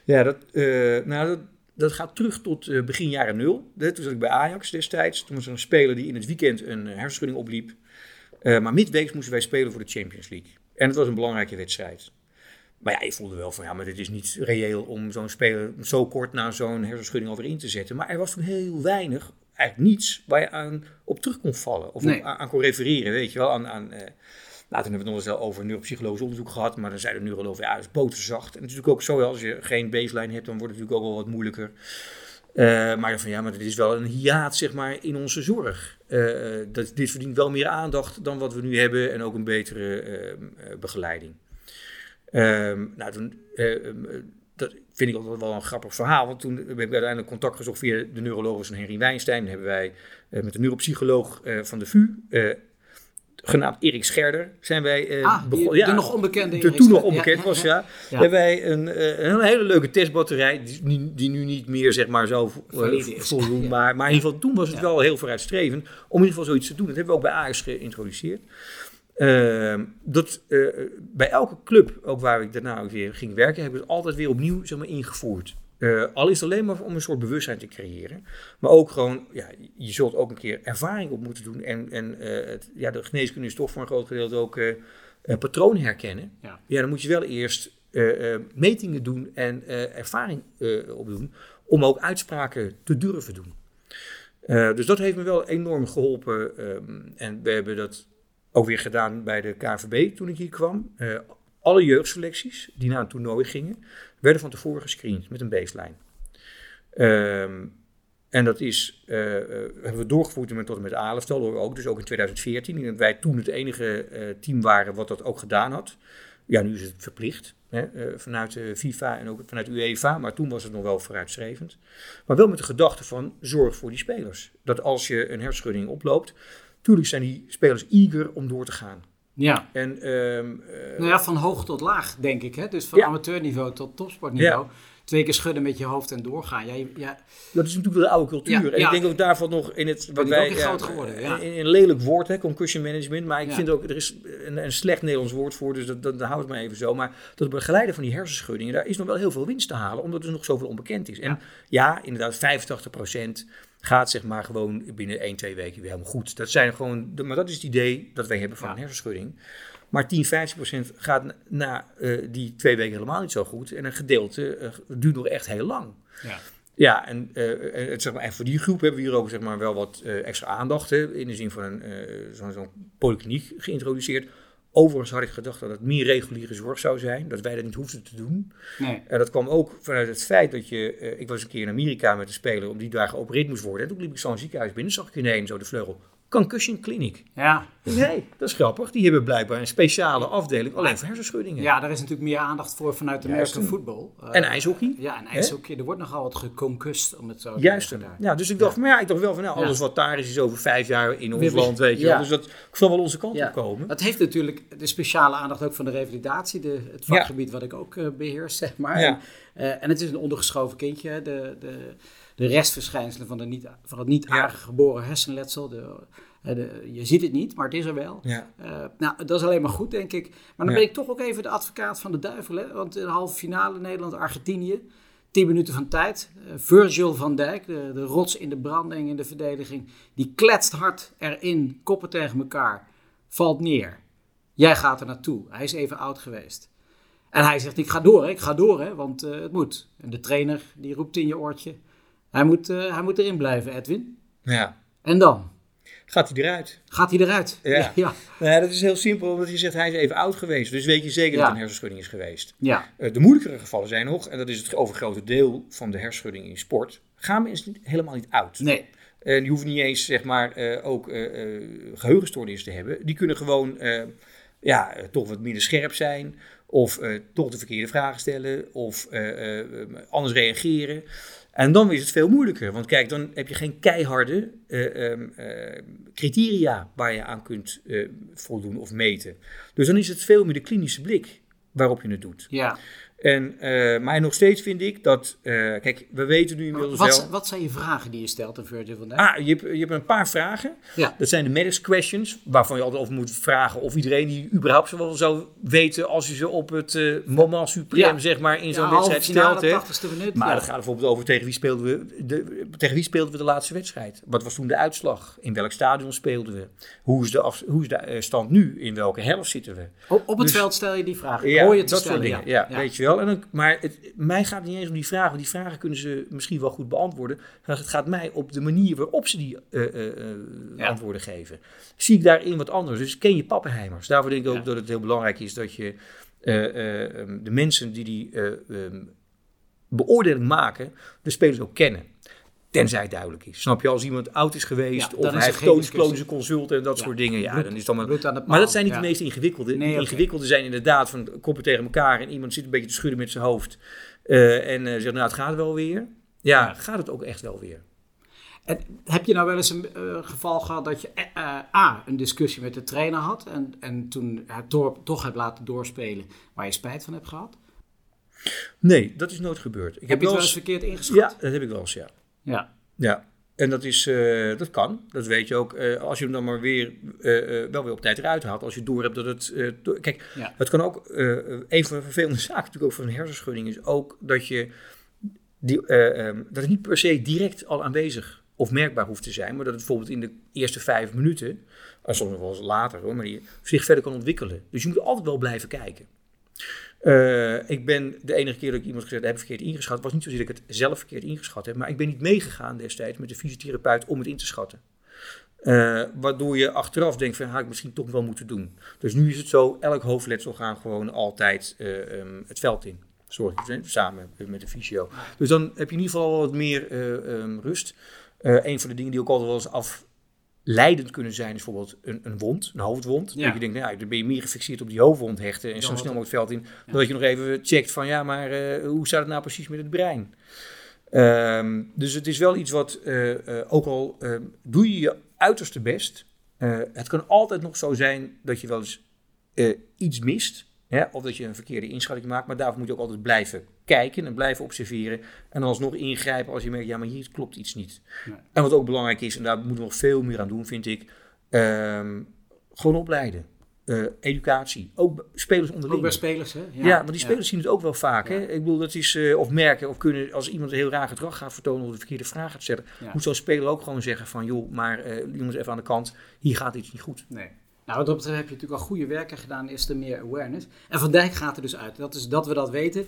Ja, dat, uh, nou, dat, dat, gaat terug tot uh, begin jaren nul. Toen zat ik bij Ajax destijds. Toen was er een speler die in het weekend een hersenschudding opliep. Uh, maar midweeks moesten wij spelen voor de Champions League. En het was een belangrijke wedstrijd. Maar ja, je voelde wel van ja, maar dit is niet reëel om zo'n speler zo kort na zo'n hersenschudding over in te zetten. Maar er was toen heel weinig eigenlijk niets waar je aan op terug kon vallen. Of aan, kon refereren, weet je wel. Aan, aan, uh, nou, hebben we het nog eens over neuropsychologisch onderzoek gehad. Maar dan zeiden de neurologen, ja, dat is boterzacht. En is natuurlijk ook zo, als je geen baseline hebt, dan wordt het natuurlijk ook wel wat moeilijker. Uh, maar van ja, maar dit is wel een hiaat zeg maar, in onze zorg. Uh, dat, dit verdient wel meer aandacht dan wat we nu hebben en ook een betere uh, begeleiding. Ehm, nou, toen, dat vind ik altijd wel een grappig verhaal, want toen heb ik uiteindelijk contact gezocht via de neuroloog van Henry Wijnstein. Dan hebben wij met de neuropsycholoog van de VU genaamd Erik Scherder zijn wij uh, ah, begonnen. Ja, de nog onbekende De toen nog onbekend was, ja. Hebben wij een, uh, een hele leuke testbatterij, die, die, nu niet meer zeg maar zo uh, voldoen, maar, maar in ieder geval toen was het wel heel vooruitstrevend om in ieder geval zoiets te doen. Dat hebben we ook bij AS geïntroduceerd. Ehm, dat bij elke club, ook waar ik daarna weer ging werken, hebben we het altijd weer opnieuw zeg maar, ingevoerd. Uh, al is het alleen maar om een soort bewustzijn te creëren. Maar ook gewoon, ja, je zult ook een keer ervaring op moeten doen. En, en uh, het, ja, de geneeskunde is toch voor een groot gedeelte ook uh, patronen herkennen. Ja. ja, dan moet je wel eerst metingen doen en ervaring opdoen. Om ook uitspraken te durven doen. dus dat heeft me wel enorm geholpen. Um, en we hebben dat ook weer gedaan bij de KVB toen ik hier kwam. Alle jeugdselecties die naar een toernooi gingen werden van tevoren gescreend met een baseline. Ehm, en dat is, uh, hebben we doorgevoerd tot en met Aleftal ook, dus ook in 2014. En wij toen het enige uh, team waren wat dat ook gedaan had. Ja, nu is het verplicht hè, vanuit FIFA en ook vanuit UEFA, maar toen was het nog wel vooruitstrevend. Maar wel met de gedachte van zorg voor die spelers. Dat als je een hersenschudding oploopt, natuurlijk zijn die spelers eager om door te gaan. Ja. En, um, nou ja, van hoog tot laag, denk ik. Hè? Dus van amateurniveau tot topsportniveau. Twee keer schudden met je hoofd en doorgaan. Ja, ja. Dat is natuurlijk de oude cultuur. en ik denk ook daarvan nog in het... Wat wij, groot geworden, ja. In, een lelijk woord, hè, concussion management. Maar ik vind ook, er is een, een, slecht Nederlands woord voor, dus dat, dat, dat houdt het maar even zo. Maar dat begeleiden van die hersenschuddingen, daar is nog wel heel veel winst te halen, omdat er nog zoveel onbekend is. En ja, inderdaad, 85 procent gaat zeg maar gewoon binnen 1, 2 weken weer helemaal goed. Dat zijn gewoon, maar dat is het idee dat wij hebben van een hersenschudding. Maar 10, 15 procent gaat na uh, die twee weken helemaal niet zo goed. En een gedeelte uh, duurt nog echt heel lang. Ja. Ja, en, uh, zeg maar, en voor die groep hebben we hier ook zeg maar, wel wat extra aandacht. Hè, in de zin van een zo'n zo polykliniek geïntroduceerd. Overigens had ik gedacht dat het meer reguliere zorg zou zijn, dat wij dat niet hoefden te doen. Nee. En dat kwam ook vanuit het feit dat je, uh, ik was een keer in Amerika met een speler, om die daar geopereerd moest worden. En toen liep ik zo'n ziekenhuis binnen, zag ik ineens zo de vleugel. Concussion Clinic. Ja. Nee, dat is grappig. Die hebben blijkbaar een speciale afdeling alleen voor hersenschuddingen. Ja, daar is natuurlijk meer aandacht voor vanuit de American voetbal. Uh, en ijshockey. Ja, en ijshockey. Er wordt nogal wat geconcust, om het zo te Juist. zeggen. Ja, dus ik dacht, ja. maar ja, ik dacht wel van, nou, alles wat daar is, is over vijf jaar in ons land, weet je ja. Dus dat zal wel onze kant op komen. Dat heeft natuurlijk de speciale aandacht ook van de revalidatie, de, het vakgebied wat ik ook uh, beheers, zeg maar. En, uh, en, het is een ondergeschoven kindje, de... de de restverschijnselen van, de niet, van het niet aangeboren hersenletsel. De, de, je ziet het niet, maar het is er wel. Ja. Uh, nou, dat is alleen maar goed, denk ik. Maar dan ben ik toch ook even de advocaat van de duivel. Hè? Want in de halve finale Nederland-Argentinië, 10 minuten van tijd. Uh, Virgil van Dijk, de, de, rots in de branding, in de verdediging, die kletst hard erin, koppen tegen elkaar, valt neer. Jij gaat er naartoe. Hij is even oud geweest. En hij zegt, ik ga door, hè? ik ga door, hè? want uh, het moet. En de trainer die roept in je oortje, hij moet, hij moet erin blijven, Edwin. Ja. En dan? Gaat hij eruit? Gaat hij eruit? Ja. <laughs> ja. Nou, dat is heel simpel, omdat je zegt hij is even oud geweest. Dus weet je zeker dat het een hersenschudding is geweest. Ja. Uh, de moeilijkere gevallen zijn nog, en dat is het overgrote deel van de hersenschudding in sport, gaan mensen helemaal niet oud. Nee. En die hoeven niet eens, zeg maar, uh, ook geheugenstoornissen te hebben. Die kunnen gewoon, ja, toch wat minder scherp zijn. Of toch de verkeerde vragen stellen. Of anders reageren. En dan is het veel moeilijker. Want kijk, dan heb je geen keiharde uh, uh, criteria waar je aan kunt uh, voldoen of meten. Dus dan is het veel meer de klinische blik waarop je het doet. Ja. En, uh, maar nog steeds vind ik dat, uh, kijk, we weten nu inmiddels wat, wel... Wat zijn je vragen die je stelt aan Virgil vandaag? Ah, je hebt, je hebt een paar vragen. Ja. Dat zijn de medics questions, waarvan je altijd over moet vragen of iedereen die überhaupt wel zou weten als je ze op het uh, moment suprem, ja. zeg maar, in zo'n ja, wedstrijd stelt. Hè. Minuut, maar dat gaat bijvoorbeeld over tegen wie, speelden we de, tegen wie speelden we de laatste wedstrijd? Wat was toen de uitslag? In welk stadion speelden we? Hoe is de, af, hoe is de stand nu? In welke helft zitten we? Op, op het dus, veld stel je die vragen. Hoor je te dat stellen, soort dingen. Ja, weet je wel. Wel. En dan, maar het, mij gaat het niet eens om die vragen. Want die vragen kunnen ze misschien wel goed beantwoorden. Maar het gaat mij op de manier waarop ze die uh, antwoorden geven. Zie ik daarin wat anders. Dus ken je pappenheimers. Daarvoor denk ik ook dat het heel belangrijk is dat je ehm, de mensen die die um, beoordeling maken, de spelers ook kennen. Tenzij het duidelijk is. Snap je, als iemand oud is geweest of hij heeft toonsklonische consult en dat soort dingen. Ja, dan is dan maar, maar dat zijn niet de meest ingewikkelde. de ingewikkelde zijn inderdaad van koppen tegen elkaar en iemand zit een beetje te schudden met zijn hoofd. Uh, en uh, zegt, nou het gaat wel weer. Ja, gaat het ook echt wel weer. En heb je nou wel eens een uh, geval gehad dat je A, een discussie met de trainer had en, en toen het toch hebt laten doorspelen waar je spijt van hebt gehad? Nee, dat is nooit gebeurd. Ik heb, heb je het wel eens verkeerd ingeschat? Ja, dat heb ik wel eens, ja. Ja. Ja, en dat, is, uh, dat kan, dat weet je ook. Uh, als je hem dan maar weer, uh, wel weer op tijd eruit haalt. Als je door hebt dat het... kijk, ja. het kan ook... een van de vervelende zaken natuurlijk ook van een hersenschudding is ook dat je... Die, um, dat het niet per se direct al aanwezig of merkbaar hoeft te zijn. Maar dat het bijvoorbeeld in de eerste vijf minuten, en soms nog wel eens later hoor, maar die zich verder kan ontwikkelen. Dus je moet altijd wel blijven kijken. Uh, ik ben de enige keer dat ik iemand gezegd heb, verkeerd ingeschat, was niet zozeer dat ik het zelf verkeerd ingeschat heb, maar ik ben niet meegegaan destijds met de fysiotherapeut om het in te schatten. Uh, waardoor je achteraf denkt van, had ik misschien toch wel moeten doen. Dus nu is het zo, elk hoofdletsel gaan gewoon altijd uh, um, het veld in. Ik, samen met de fysio. Dus dan heb je in ieder geval wat meer um, rust. een van de dingen die ook altijd wel eens af leidend kunnen zijn, is bijvoorbeeld een, een wond, een hoofdwond. Ja. Dat je denkt, nou, dan ben je meer gefixeerd op die hoofdwond hechten en zo snel mogelijk het veld in. Dan dat je nog even checkt van, ja, maar uh, hoe staat het nou precies met het brein? Um, dus het is wel iets wat, uh, uh, ook al ehm, doe je je uiterste best, het kan altijd nog zo zijn dat je wel eens iets mist. Of dat je een verkeerde inschatting maakt, maar daarvoor moet je ook altijd blijven kijken en blijven observeren. En alsnog ingrijpen als je merkt, ja, maar hier klopt iets niet. En wat ook belangrijk is, en daar moeten we nog veel meer aan doen, vind ik, um, gewoon opleiden. Uh, educatie, ook spelers onderling. Ook bij spelers, hè? Ja, ja want die spelers zien het ook wel vaak. Hè? Ik bedoel, dat is, uh, of merken, of kunnen, als iemand een heel raar gedrag gaat vertonen of de verkeerde vraag gaat stellen, moet zo'n speler ook gewoon zeggen van, joh, maar uh, jongens, even aan de kant, hier gaat iets niet goed. Nee. Nou, wat dat betreft heb je natuurlijk al goede werken gedaan, is er meer awareness. En Van Dijk gaat er dus uit. Dat is dat we dat weten.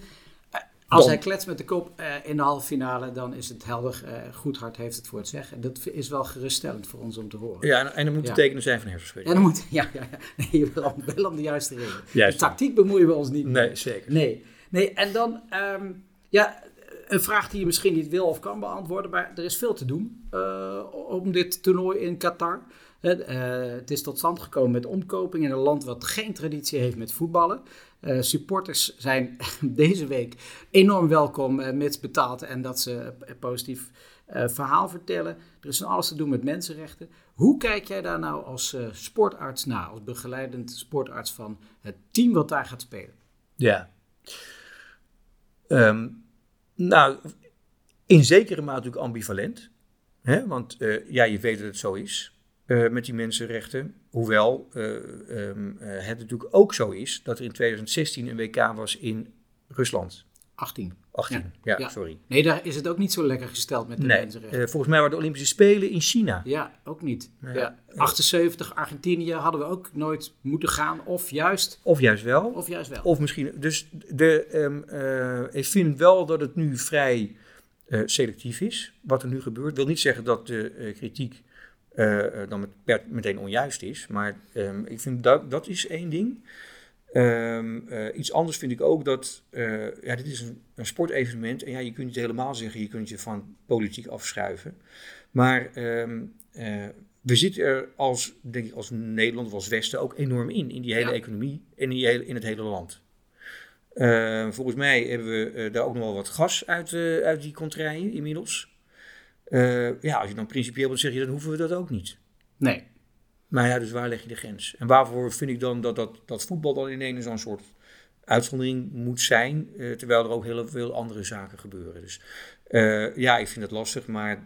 Als hij kletst met de kop uh, in de halve finale, dan is het helder. Uh, goed hart heeft het voor het zeggen. En dat is wel geruststellend voor ons om te horen. Ja, en, en dan moet het tekenen zijn van hersenschudding. En dan moet, <laughs> ja, ja, ja. Nee, wel om de juiste reden. Juist. De tactiek bemoeien we ons niet mee. Nee, zeker. Nee, nee en dan, um, ja, een vraag die je misschien niet wil of kan beantwoorden. Maar er is veel te doen uh, om dit toernooi in Qatar. Uh, het is tot stand gekomen met omkoping in een land wat geen traditie heeft met voetballen. Uh, supporters zijn <laughs> deze week enorm welkom, uh, mits betaald en dat ze een positief verhaal vertellen. Er is van alles te doen met mensenrechten. Hoe kijk jij daar nou als sportarts naar, als begeleidend sportarts van het team wat daar gaat spelen? Ja. Um, nou, in zekere mate natuurlijk ambivalent. Hè? Want ja, je weet dat het zo is. Uh, met die mensenrechten. Hoewel uh, um, uh, het natuurlijk ook zo is dat er in 2016 een WK was in Rusland. 18. 18, ja, ja, sorry. Nee, daar is het ook niet zo lekker gesteld met de nee, mensenrechten. volgens mij waren de Olympische Spelen in China. Ja, ook niet. Ja. 78, Argentinië hadden we ook nooit moeten gaan. Of juist... Of juist wel. Of juist wel. Of misschien... Dus de, um, ik vind wel dat het nu vrij selectief is, wat er nu gebeurt. Ik wil niet zeggen dat de kritiek uh, dan met, meteen onjuist is. Maar um, ik vind dat, dat is één ding. Um, uh, iets anders vind ik ook dat, uh, ja, dit is een, een, sportevenement en ja, je kunt het helemaal zeggen, je kunt je van politiek afschuiven. Maar um, we zitten er als, denk ik, als Nederland of als Westen ook enorm in, in die hele ja. economie en in, die hele, in het hele land. volgens mij hebben we daar ook nog wel wat gas uit, uit die contraien inmiddels. Uh, ja, als je dan principieel wilt zeggen, dan hoeven we dat ook niet. Nee. Maar ja, dus waar leg je de grens? En waarvoor vind ik dan dat, dat, dat voetbal dan ineens zo'n soort uitzondering moet zijn, uh, terwijl er ook heel veel andere zaken gebeuren. Dus uh, ja, ik vind het lastig, maar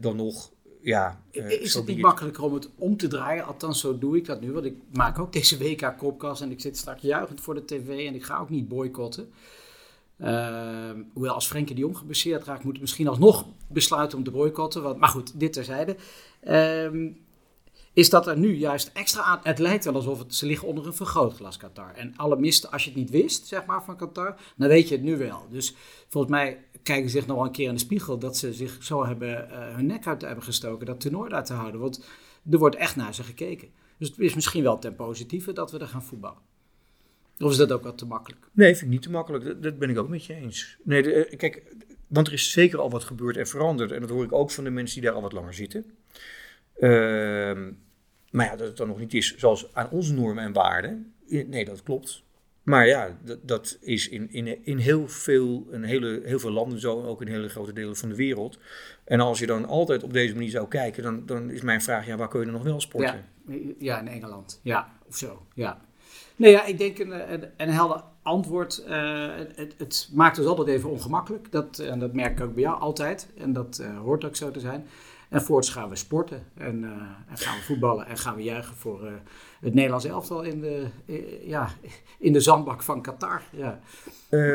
dan nog, ja. is het niet makkelijker om het om te draaien? Althans, zo doe ik dat nu, want ik maak ook deze WK-kopkast en ik zit straks juichend voor de tv en ik ga ook niet boycotten. Uh, hoewel als Frenkie de Jong raakt, moet hij misschien alsnog besluiten om te boycotten. Want, maar goed, dit terzijde. Uh, is dat er nu juist extra aan. Het lijkt wel alsof het, ze liggen onder een vergrootglas, Qatar. En alle misten, als je het niet wist, zeg maar, van Qatar, dan weet je het nu wel. Dus volgens mij kijken ze zich nog een keer in de spiegel dat ze zich zo hebben uh, hun nek uit hebben gestoken, dat toernooi daar te houden. Want er wordt echt naar ze gekeken. Dus het is misschien wel ten positieve dat we er gaan voetballen. Of is dat ook wat te makkelijk? Nee, vind ik niet te makkelijk. Dat, ben ik ook met je eens. Nee, eh, kijk, want er is zeker al wat gebeurd en veranderd. En dat hoor ik ook van de mensen die daar al wat langer zitten. Ehm, maar ja, dat het dan nog niet is zoals aan onze normen en waarden. Nee, dat klopt. Maar ja, dat, dat is in, in, in heel, veel, een hele, heel veel landen zo, ook in hele grote delen van de wereld. En als je dan altijd op deze manier zou kijken, dan, dan is mijn vraag, ja, waar kun je dan nog wel sporten? Ja, ja in Engeland. Ja, of zo. Ja. Nee, ja, ik denk een, een, een helder antwoord. Uh, het, het, maakt ons altijd even ongemakkelijk. Dat, en dat merk ik ook bij jou altijd. En dat uh, hoort ook zo te zijn. En voorts gaan we sporten en, uh, en gaan we voetballen en gaan we juichen voor het Nederlands elftal in de, ja, in de zandbak van Qatar. Ja.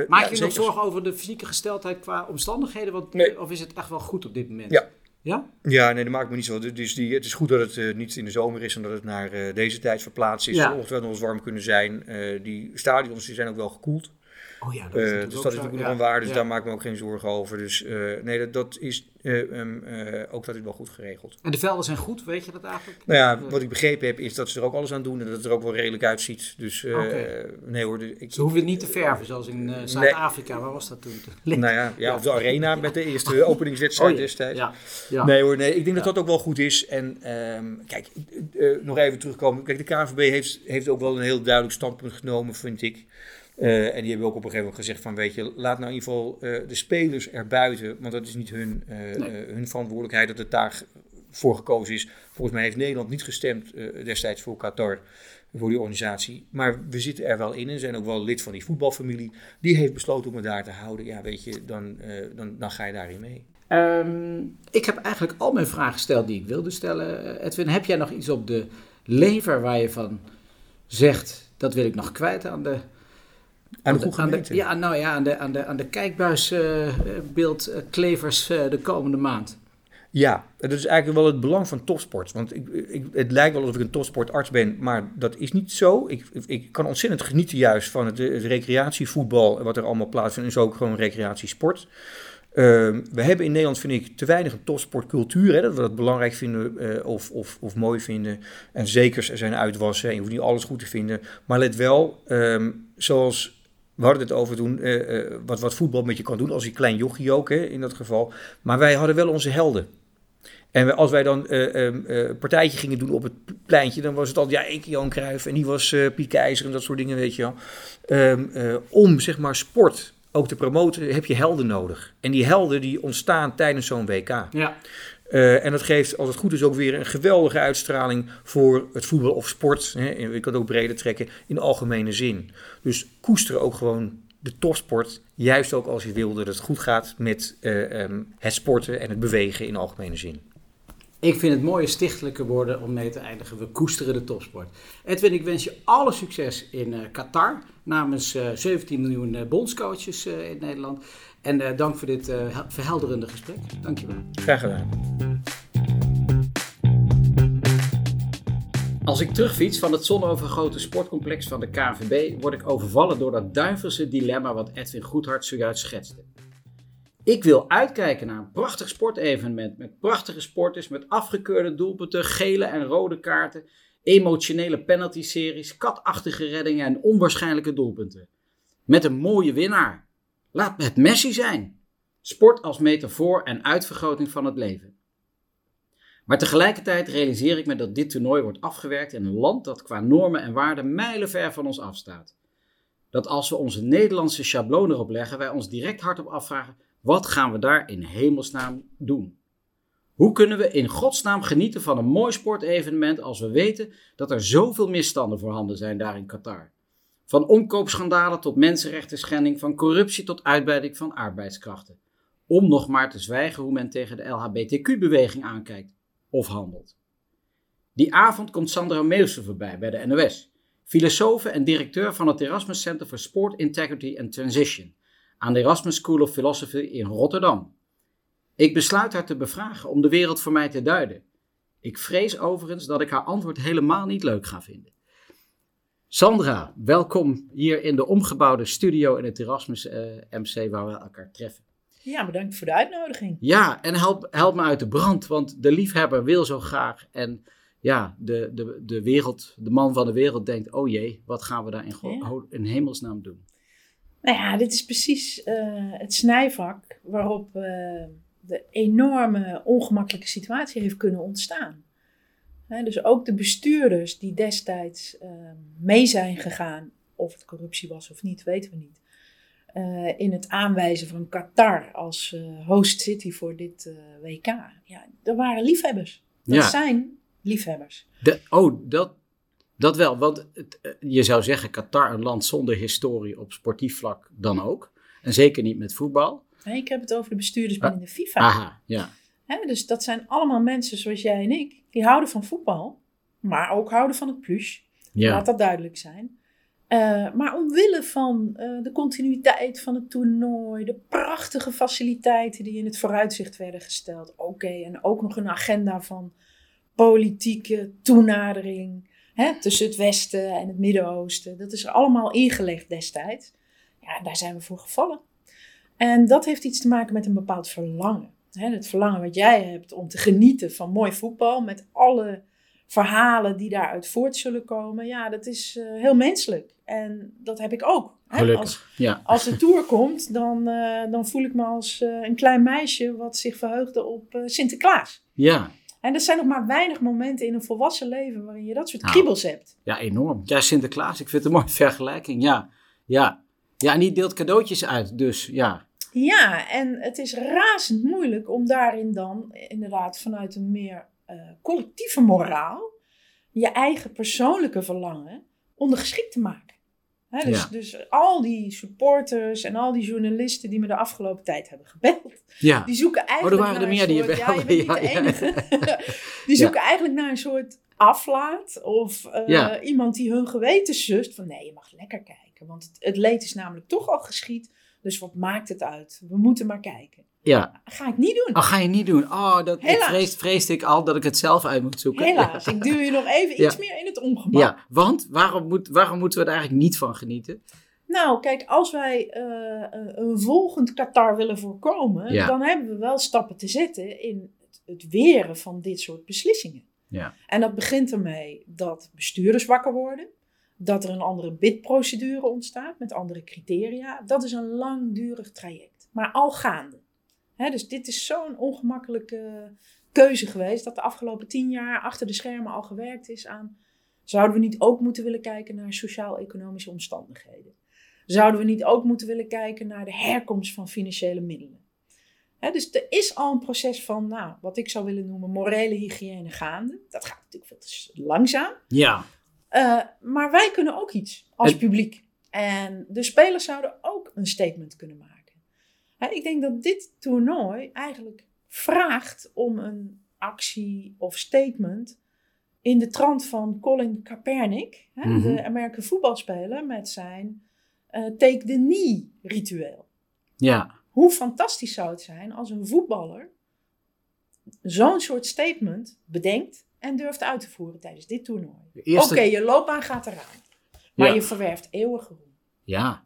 Maak je nog zorgen over de fysieke gesteldheid qua omstandigheden? Want, nee. Of is het echt wel goed op dit moment? Ja. Ja? Ja, nee, dat maakt me niet zo. Dus die, het is goed dat het niet in de zomer is en dat het naar deze tijd verplaatst is. Ja. Ongetwijfeld nog eens warm kunnen zijn. die stadions die zijn ook wel gekoeld. Oh ja, dat is, uh, dus dat is natuurlijk nog een waarde, dus daar maak ik me ook geen zorgen over. Dus uh, nee, dat, dat is uh, ook dat is wel goed geregeld. En de velden zijn goed, weet je dat eigenlijk? Nou ja, wat ik begrepen heb is dat ze er ook alles aan doen en dat het er ook wel redelijk uitziet. Dus okay. nee hoor. ik, ze hoeven het niet te verven, zoals in Zuid-Afrika. Nee. Waar was dat toen? <laughs> nou ja, ja, of de arena met de eerste <laughs> openingswedstrijd oh, destijds. Nee hoor, nee, ik denk dat dat ook wel goed is. En um, kijk, nog even terugkomen. Kijk, de KNVB heeft, heeft ook wel een heel duidelijk standpunt genomen, vind ik. Uh, en die hebben ook op een gegeven moment gezegd van, weet je, laat nou in ieder geval uh, de spelers erbuiten, want dat is niet hun, uh, nee. hun verantwoordelijkheid dat het daar voor gekozen is. Volgens mij heeft Nederland niet gestemd destijds voor Qatar, voor die organisatie. Maar we zitten er wel in en zijn ook wel lid van die voetbalfamilie. Die heeft besloten om het daar te houden. Ja, weet je, dan, dan, dan ga je daarin mee. Um, ik heb eigenlijk al mijn vragen gesteld die ik wilde stellen. Edwin, heb jij nog iets op de lever waar je van zegt, dat wil ik nog kwijt aan de aan de, aan de, ja, nou ja, aan de, aan de, aan de kijkbuisbeeldklevers uh, uh, de komende maand. Ja, dat is eigenlijk wel het belang van topsport. Want ik, ik, het lijkt wel alsof ik een topsportarts ben, maar dat is niet zo. Ik, ik kan ontzettend genieten juist van het, het recreatievoetbal en wat er allemaal plaatsvindt. En is ook gewoon recreatiesport. Uh, we hebben in Nederland, vind ik, te weinig een topsportcultuur. Hè, dat we dat belangrijk vinden uh, of, of, of mooi vinden. En zeker er zijn uitwassen en je hoeft niet alles goed te vinden. Maar let wel, um, zoals we hadden het over toen, uh, uh, wat, wat voetbal met je kan doen, als een klein jochie ook hè, in dat geval. Maar wij hadden wel onze helden. En als wij dan een partijtje gingen doen op het pleintje, dan was het altijd, ja, ik Jan Cruijff en die was uh, Piet Keizer en dat soort dingen, weet je wel. Um, om, zeg maar, sport ook te promoten, heb je helden nodig. En die helden die ontstaan tijdens zo'n WK. Ja. Uh, en dat geeft, als het goed is, ook weer een geweldige uitstraling voor het voetbal of sport. Hè, je kan het ook breder trekken in algemene zin. Dus koester ook gewoon de topsport. Juist ook als je wil dat het goed gaat met uh, um, het sporten en het bewegen in algemene zin. Ik vind het mooie stichtelijke woorden om mee te eindigen. We koesteren de topsport. Edwin, ik wens je alle succes in uh, Qatar. Namens 17 miljoen bondscoaches in Nederland. En uh, dank voor dit uh, verhelderende gesprek. Dankjewel. Graag gedaan. Als ik terugfiets van het zonovergrote sportcomplex van de KNVB, word ik overvallen door dat duivelse dilemma wat Edwin Goedhart zojuist schetste. Ik wil uitkijken naar een prachtig sportevenement met prachtige sporters, met afgekeurde doelpunten, gele en rode kaarten, emotionele penalty-series, katachtige reddingen en onwaarschijnlijke doelpunten. Met een mooie winnaar, Laat het Messi zijn. Sport als metafoor en uitvergroting van het leven. Maar tegelijkertijd realiseer ik me dat dit toernooi wordt afgewerkt in een land dat qua normen en waarden mijlenver van ons afstaat. Dat als we onze Nederlandse schabloon erop leggen, wij ons direct hardop afvragen: wat gaan we daar in hemelsnaam doen? Hoe kunnen we in godsnaam genieten van een mooi sportevenement als we weten dat er zoveel misstanden voorhanden zijn daar in Qatar? Van omkoopschandalen tot mensenrechten schending, van corruptie tot uitbuiting van arbeidskrachten. Om nog maar te zwijgen hoe men tegen de LHBTQ-beweging aankijkt of handelt. Die avond komt Sandra Meeuwse voorbij bij de NOS, filosoof en directeur van het Erasmus Center for Sport Integrity and Transition aan de Erasmus School of Philosophy in Rotterdam. Ik besluit haar te bevragen om de wereld voor mij te duiden. Ik vrees overigens dat ik haar antwoord helemaal niet leuk ga vinden. Sandra, welkom hier in de omgebouwde studio in het Erasmus uh, eh, MC waar we elkaar treffen. Ja, bedankt voor de uitnodiging. Ja, en help, help me uit de brand, want de liefhebber wil zo graag. En ja, de, de, de wereld, de man van de wereld denkt, oh jee, wat gaan we daar in, in hemelsnaam doen? Nou ja, dit is precies uh, het snijvak waarop uh, de enorme ongemakkelijke situatie heeft kunnen ontstaan. Dus ook de bestuurders die destijds uh, mee zijn gegaan, of het corruptie was of niet, weten we niet. Uh, in het aanwijzen van Qatar als uh, host city voor dit uh, WK. Ja, er waren liefhebbers. Dat ja. zijn liefhebbers. De, oh, dat, dat wel. Want het, je zou zeggen, Qatar een land zonder historie op sportief vlak dan ook. En zeker niet met voetbal. Nee, ik heb het over de bestuurders binnen de FIFA. Aha, ja. Dus dat zijn allemaal mensen zoals jij en ik. Die houden van voetbal. Maar ook houden van het plus. Ja. Laat dat duidelijk zijn. Uh, maar omwille van uh, de continuïteit van het toernooi, de prachtige faciliteiten die in het vooruitzicht werden gesteld. Oké, en ook nog een agenda van politieke toenadering hè, tussen het Westen en het Midden-Oosten. Dat is er allemaal ingelegd destijds. Ja, daar zijn we voor gevallen. En dat heeft iets te maken met een bepaald verlangen. Hè, het verlangen wat jij hebt om te genieten van mooi voetbal met alle verhalen die daaruit voort zullen komen. Ja, dat is uh, heel menselijk. En dat heb ik ook. Hè? Als, ja. als de tour komt, dan, uh, dan voel ik me als uh, een klein meisje wat zich verheugde op Sinterklaas. Ja. En er zijn nog maar weinig momenten in een volwassen leven waarin je dat soort nou, kriebels hebt. Ja, enorm. Ja, Sinterklaas, ik vind het een mooie vergelijking. Ja, ja. Ja, en die deelt cadeautjes uit, dus ja. Ja, en het is razend moeilijk om daarin dan inderdaad vanuit een meer uh, collectieve moraal je eigen persoonlijke verlangen ondergeschikt te maken. dus, dus al die supporters en al die journalisten die me de afgelopen tijd hebben gebeld, ja. die zoeken eigenlijk oh, er waren naar er meer die ja, je bent niet <laughs> de enige. <laughs> die zoeken eigenlijk naar een soort aflaat of uh, iemand die hun geweten sust van nee, je mag lekker kijken, want het, het leed is namelijk toch al geschied, dus wat maakt het uit? We moeten maar kijken. Ja. Ga ik niet doen. Oh, ga je niet doen. Oh, dat vrees, vreesde ik al dat ik het zelf uit moet zoeken. Helaas. Ik duw je nog even <laughs> iets meer in het ongemak. Ja, want waarom, moet, waarom moeten we er eigenlijk niet van genieten? Nou, kijk, als wij uh, een volgend Qatar willen voorkomen, dan hebben we wel stappen te zetten in het, het weren van dit soort beslissingen. Ja. En dat begint ermee dat bestuurders wakker worden, dat er een andere bidprocedure ontstaat met andere criteria. Dat is een langdurig traject, maar al gaande dus dit is zo'n ongemakkelijke keuze geweest dat de afgelopen tien jaar achter de schermen al gewerkt is aan. Zouden we niet ook moeten willen kijken naar sociaal-economische omstandigheden? Zouden we niet ook moeten willen kijken naar de herkomst van financiële middelen? dus er is al een proces van, nou, wat ik zou willen noemen, morele hygiëne gaande. Dat gaat natuurlijk veel te langzaam. Ja. Uh, maar wij kunnen ook iets als publiek. En de spelers zouden ook een statement kunnen maken ik denk dat dit toernooi eigenlijk vraagt om een actie of statement in de trant van Colin Kaepernick, hè, mm -hmm. de Amerikaanse voetbalspeler, met zijn uh, take the knee ritueel. Ja. Hoe fantastisch zou het zijn als een voetballer zo'n soort statement bedenkt en durft uit te voeren tijdens dit toernooi. Eerste... Oké, je loopbaan gaat eraan, maar je verwerft eeuwige roem. Ja,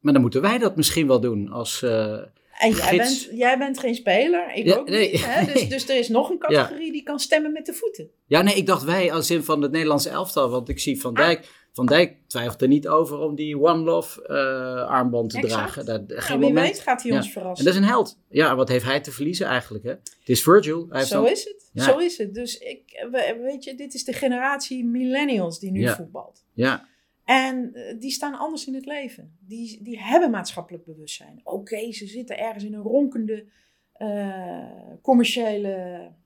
maar dan moeten wij dat misschien wel doen als. Uh, en jij bent, jij bent geen speler, ik ook nee, niet. Hè? <laughs> Dus, dus er is nog een categorie die kan stemmen met de voeten. Ja, nee, ik dacht wij als zin van het Nederlandse elftal. Want ik zie Van ah. Dijk, Van Dijk twijfelt er niet over om die One Love uh, armband te dragen. Dat, geen nou, wie moment. weet gaat hij ons verrassen. En dat is een held. Ja, wat heeft hij te verliezen eigenlijk? Hè? Het is Virgil. Hij Zo is het. Zo is het. Dus ik, weet je, dit is de generatie millennials die nu voetbalt. Ja. En eh, die staan anders in het leven. Die, die hebben maatschappelijk bewustzijn. Oké, ze zitten ergens in een ronkende uh, commerciële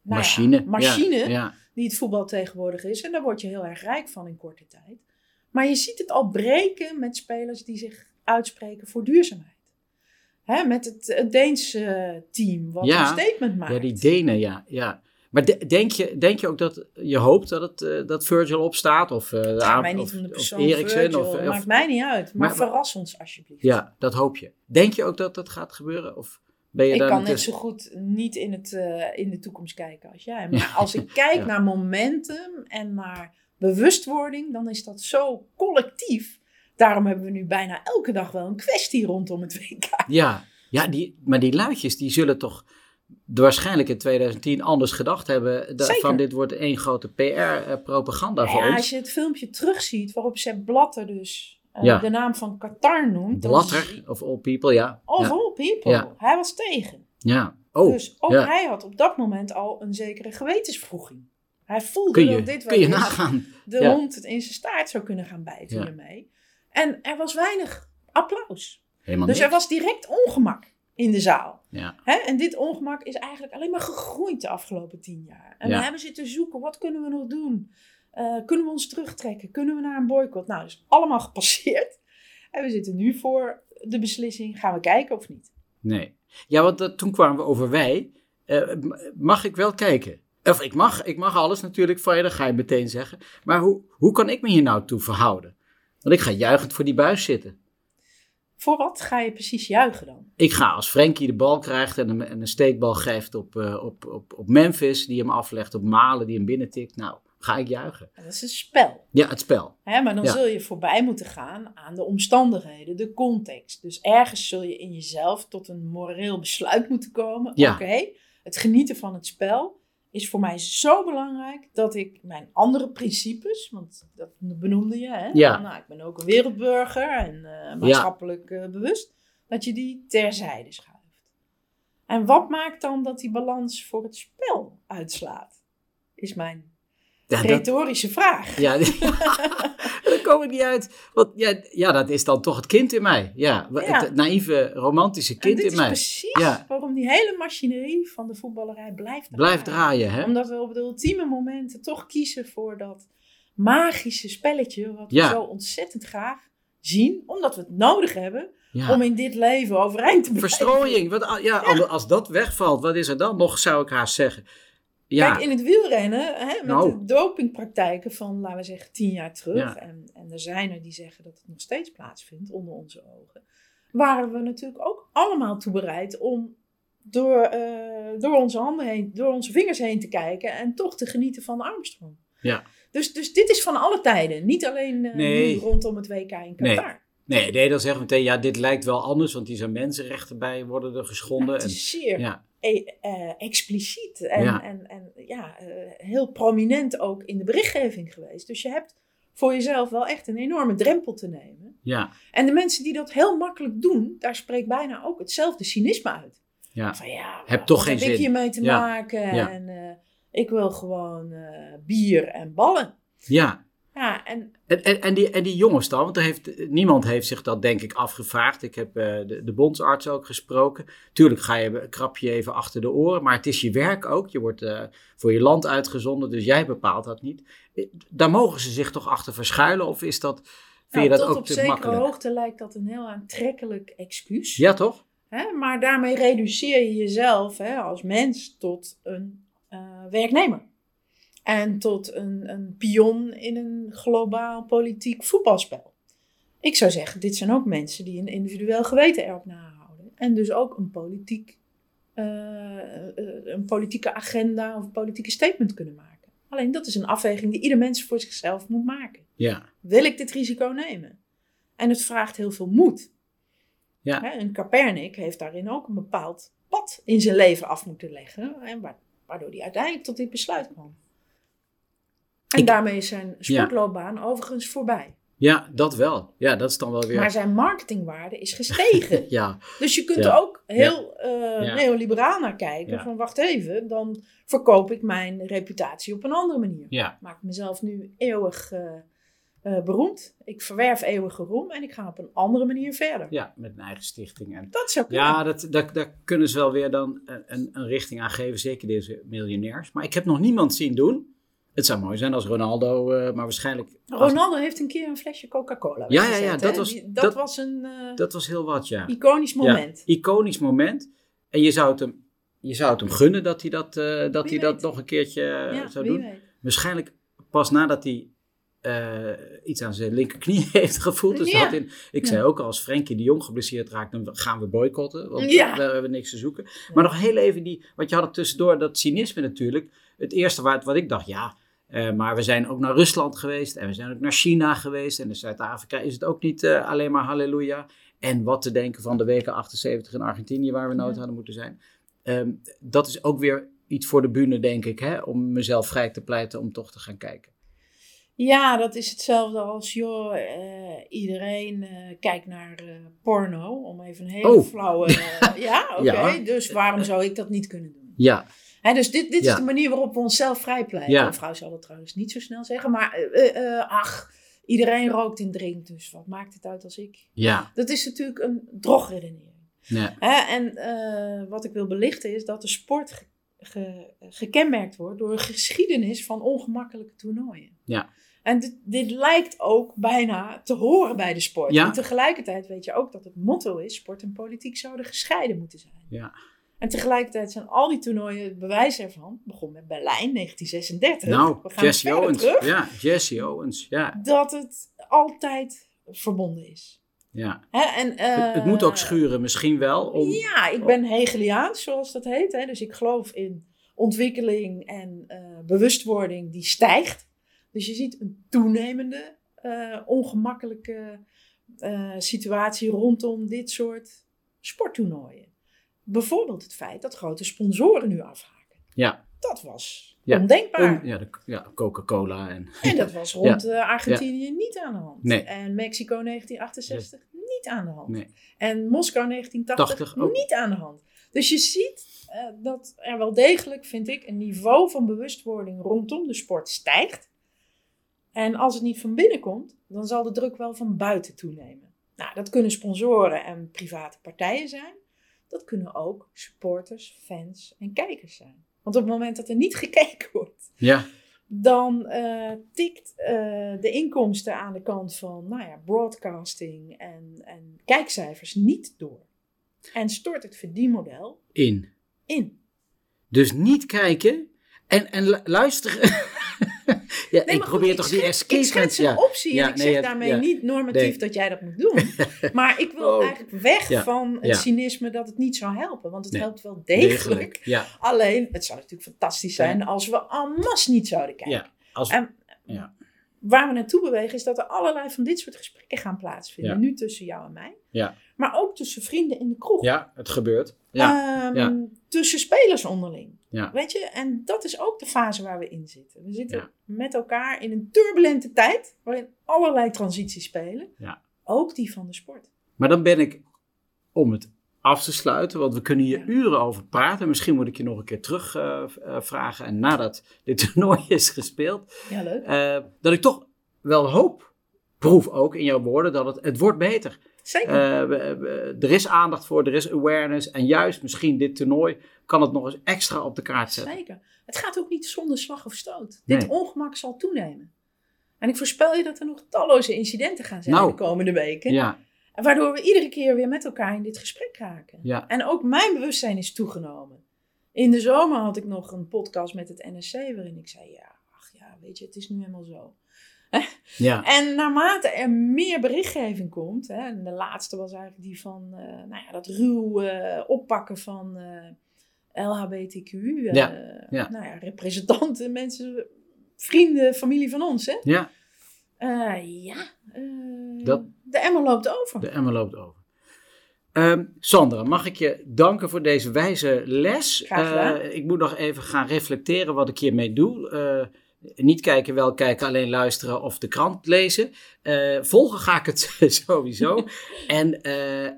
nou machine, ja, machine die het voetbal tegenwoordig is. En daar word je heel erg rijk van in korte tijd. Maar je ziet het al breken met spelers die zich uitspreken voor duurzaamheid. Hè, met het, het Deense team, wat een statement maakt. Ja, die Denen, ja. ja. Maar denk, je, denk je ook dat je hoopt dat, het, uh, dat Virgil opstaat? Of, uh, ja, mij niet van de persoon of Eriksen? Of, Maakt mij niet uit. Maar, maar verras ons alsjeblieft. Ja, dat hoop je. Denk je ook dat dat gaat gebeuren? Of Ben je ik kan net zo goed niet in, het, uh, in de toekomst kijken als jij. Maar <laughs> als ik kijk naar momentum en naar bewustwording, dan is dat zo collectief. Daarom hebben we nu bijna elke dag wel een kwestie rondom het WK. Ja, ja die, maar die luidjes die zullen toch waarschijnlijk in 2010 anders gedacht hebben. van dit wordt één grote PR-propaganda voor ons. Als je het filmpje terugziet waarop Sepp Blatter dus uh, de naam van Qatar noemt. Blatter, of all people, ja. Of all people. Hij was tegen. Ja. Oh, dus ook hij had op dat moment al een zekere gewetensvroeging. Hij voelde je, dat dit nagaan. de hond het in zijn staart zou kunnen gaan bijten ermee. En er was weinig applaus. Helemaal dus er was direct ongemak in de zaal. Ja. Hè? En dit ongemak is eigenlijk alleen maar gegroeid de afgelopen tien jaar. En we hebben zitten zoeken, wat kunnen we nog doen? Uh, kunnen we ons terugtrekken? Kunnen we naar een boycott? Nou, dat is allemaal <laughs> gepasseerd. En we zitten nu voor de beslissing, gaan we kijken of niet? Nee. Ja, want dat, toen kwamen we over wij. Uh, mag ik wel kijken? Of ik mag, ik mag alles natuurlijk van je, dat ga je meteen zeggen. Maar hoe, hoe kan ik me hier nou toe verhouden? Want ik ga juichend voor die buis zitten. Voor wat ga je precies juichen dan? Ik ga als Frankie de bal krijgt en een, een steekbal geeft op, uh, op, op, op Memphis, die hem aflegt, op Malen, die hem binnentikt. Nou, ga ik juichen. Dat is een spel. Ja, het spel. Hè, maar dan zul je voorbij moeten gaan aan de omstandigheden, de context. Dus ergens zul je in jezelf tot een moreel besluit moeten komen. Ja. Oké, het genieten van het spel is voor mij zo belangrijk dat ik mijn andere principes, want dat benoemde je, hè? Ja. Nou, ik ben ook een wereldburger en uh, maatschappelijk uh, bewust, dat je die terzijde schuift. En wat maakt dan dat die balans voor het spel uitslaat? Is mijn ja, retorische vraag. Ja, <laughs> <laughs> daar kom ik niet uit. Want ja, ja, dat is dan toch het kind in mij. Ja, het naïeve, romantische kind in mij. precies ja. waarom die hele machinerie van de voetballerij blijft draaien. Blijft draaien, hè? Omdat we op de ultieme momenten toch kiezen voor dat magische spelletje... wat we zo ontzettend graag zien, omdat we het nodig hebben... om in dit leven overeind te blijven. Verstrooiing. Wat, ja, Als dat wegvalt, wat is er dan nog, zou ik haast zeggen. Ja. Kijk, in het wielrennen, hè, met nou. de dopingpraktijken van, laten we zeggen, tien jaar terug. En, en er zijn er die zeggen dat het nog steeds plaatsvindt onder onze ogen. Waren we natuurlijk ook allemaal toe bereid om door, uh, door onze handen heen, door onze vingers heen te kijken en toch te genieten van Armstrong. Ja. Dus, dus dit is van alle tijden, niet alleen uh, nee. rondom het WK in Qatar. Nee. Nee, dan zeggen we meteen, ja, dit lijkt wel anders, want hier zijn mensenrechten bij, worden er geschonden. Ja, het is zeer. Ja. E, eh, expliciet en, ja. en, en ja, uh, heel prominent ook in de berichtgeving geweest. Dus je hebt voor jezelf wel echt een enorme drempel te nemen. Ja. En de mensen die dat heel makkelijk doen, daar spreekt bijna ook hetzelfde cynisme uit. Ja. Van ja, heb toch geen heb zin. ik hiermee te ja. maken? En uh, ik wil gewoon bier en ballen. Ja. Ja, en... En, en, en, die, en die jongens dan, want er heeft, niemand heeft zich dat denk ik afgevraagd. Ik heb uh, de, de bondsarts ook gesproken. Tuurlijk ga je, krap je even achter de oren, maar het is je werk ook. Je wordt uh, voor je land uitgezonden, dus jij bepaalt dat niet. Daar mogen ze zich toch achter verschuilen of is dat, vind nou, je dat tot ook op te zekere makkelijk? hoogte lijkt dat een heel aantrekkelijk excuus. Ja, toch? Hè? Maar daarmee reduceer je jezelf hè, als mens tot een uh, werknemer. En tot een, een pion in een globaal politiek voetbalspel. Ik zou zeggen, dit zijn ook mensen die een individueel geweten erop nahouden. En dus ook een, politiek, uh, een politieke agenda of een politieke statement kunnen maken. Alleen dat is een afweging die ieder mens voor zichzelf moet maken. Ja. Wil ik dit risico nemen? En het vraagt heel veel moed. Ja. Hè, en heeft daarin ook een bepaald pad in zijn leven af moeten leggen. En waardoor hij uiteindelijk tot dit besluit kwam. En ik, daarmee is zijn sportloopbaan ja. overigens voorbij. Ja, dat wel. Ja, dat is dan wel weer. Maar zijn marketingwaarde is gestegen. <laughs> ja. Dus je kunt ja. er ook heel uh, neoliberaal naar kijken. Van wacht even, dan verkoop ik mijn reputatie op een andere manier. Ja. Maak mezelf nu eeuwig uh, uh, beroemd. Ik verwerf eeuwige roem en ik ga op een andere manier verder. Ja, met een eigen stichting. En... Dat zou kunnen. Ja, dat, dat, daar kunnen ze wel weer dan een, een richting aan geven. Zeker deze miljonairs. Maar ik heb nog niemand zien doen. Het zou mooi zijn als Ronaldo, uh, maar waarschijnlijk... Ronaldo heeft een keer een flesje Coca-Cola Ja, ja, ja, dat, was, Die, dat, dat, was een... Uh, dat was heel wat, ja. Iconisch moment. Ja, iconisch moment. En je zou het hem, je zou het hem gunnen dat hij dat, uh, dat, hij dat nog een keertje ja, zou doen. Weet. Waarschijnlijk pas nadat hij iets aan zijn linkerknie <laughs> heeft gevoeld. Dus ja. in, ik zei ook al, als Frenkie de Jong geblesseerd raakt, dan gaan we boycotten. Want ja. we hebben niks te zoeken. Maar nog heel even die, wat je had er tussendoor, dat cynisme natuurlijk. Het eerste waar, wat ik dacht, ja, maar we zijn ook naar Rusland geweest en we zijn ook naar China geweest. En in Zuid-Afrika is het ook niet alleen maar halleluja. En wat te denken van de weken 78 in Argentinië, waar we nooit hadden moeten zijn. Ehm, dat is ook weer iets voor de bühne, denk ik, hè? om mezelf vrij te pleiten om toch te gaan kijken. Ja, dat is hetzelfde als, joh, uh, iedereen kijkt naar porno, om even een hele oh. flauwe... <laughs> ja, oké, dus waarom zou ik dat niet kunnen doen? Ja. Dus dit, dit is de manier waarop we onszelf vrijpleiten. Ja. Een vrouw zal dat trouwens niet zo snel zeggen, maar ach, iedereen rookt en drinkt, dus wat maakt het uit als ik? Ja. Dat is natuurlijk een drogredenering. Ja. en wat ik wil belichten is dat de sport gekenmerkt wordt door een geschiedenis van ongemakkelijke toernooien. Ja. En dit, dit, lijkt ook bijna te horen bij de sport. Ja. En tegelijkertijd weet je ook dat het motto is: sport en politiek zouden gescheiden moeten zijn. Ja. En tegelijkertijd zijn al die toernooien het bewijs ervan. begon met Berlijn 1936. Nou, Jesse Owens. Ja, Jesse Owens. Ja. Dat het altijd verbonden is. Ja. Hè, en, het, het, moet ook eh, schuren, misschien wel. Om, ja, ik ben Hegeliaans, zoals dat heet. Hè, dus ik geloof in ontwikkeling en uh, bewustwording die stijgt. Dus je ziet een toenemende uh, ongemakkelijke situatie rondom dit soort sporttoernooien. Bijvoorbeeld het feit dat grote sponsoren nu afhaken. Ja. Dat was ondenkbaar. ja, ja Coca-Cola. En, en dat was <laughs> rond ja. Argentinië niet aan de hand. Nee. En Mexico 1968 niet aan de hand. Nee. En Moskou 1980 niet aan de hand. Dus je ziet uh, dat er wel degelijk, vind ik, een niveau van bewustwording rondom de sport stijgt. En als het niet van binnen komt, dan zal de druk wel van buiten toenemen. Nou, dat kunnen sponsoren en private partijen zijn. Dat kunnen ook supporters, fans en kijkers zijn. Want op het moment dat er niet <laughs> gekeken wordt, ja. dan uh, tikt uh, de inkomsten aan de kant van nou ja, broadcasting en, en kijkcijfers niet door. En stort het verdienmodel in. in. Dus niet kijken en, en luisteren. <laughs> ja, ik probeer toch die escape Ik schets een optie en ik zeg daarmee niet normatief dat jij dat moet doen. <laughs> maar ik wil oh. eigenlijk weg van het cynisme dat het niet zou helpen. Want het helpt wel degelijk. Alleen, het zou natuurlijk fantastisch zijn als we en masse niet zouden kijken. Als, en, waar we naartoe bewegen is dat er allerlei van dit soort gesprekken gaan plaatsvinden. Nu tussen jou en mij. Ja. Maar ook tussen vrienden in de kroeg. Ja, het gebeurt. Ja. Um, tussen spelers onderling. Ja. Weet je? En dat is ook de fase waar we in zitten. We zitten met elkaar in een turbulente tijd. Waarin allerlei transities spelen. Ja. Ook die van de sport. Maar dan ben ik, om het af te sluiten, want we kunnen hier uren over praten. Misschien moet ik je nog een keer terug uh, vragen. En nadat dit <laughs> toernooi is gespeeld, ja, leuk. Uh, dat ik toch wel hoop, proef ook in jouw woorden, dat het, het wordt beter. Zeker. er is aandacht voor, er is awareness. En juist misschien dit toernooi kan het nog eens extra op de kaart zetten. Zeker. Het gaat ook niet zonder slag of stoot. Dit ongemak zal toenemen. En ik voorspel je dat er nog talloze incidenten gaan zijn nou, de komende weken. Ja. Waardoor we iedere keer weer met elkaar in dit gesprek raken. Ja. En ook mijn bewustzijn is toegenomen. In de zomer had ik nog een podcast met het NSC waarin ik zei: Ja, ach ja, weet je, het is nu helemaal zo. Ja. En naarmate er meer berichtgeving komt, hè, en de laatste was eigenlijk die van uh, nou ja, dat ruw uh, oppakken van uh, LHBTQ, ja. Ja. Nou ja, representanten, mensen, vrienden, familie van ons. Hè? Ja. ja, dat, de emmer loopt over. De emmer loopt over. Um, Sandra, mag ik je danken voor deze wijze les? Uh, ik moet nog even gaan reflecteren wat ik hiermee doe. Niet kijken, wel kijken, alleen luisteren of de krant lezen. Uh, volgen ga ik het <laughs> sowieso. <laughs> en,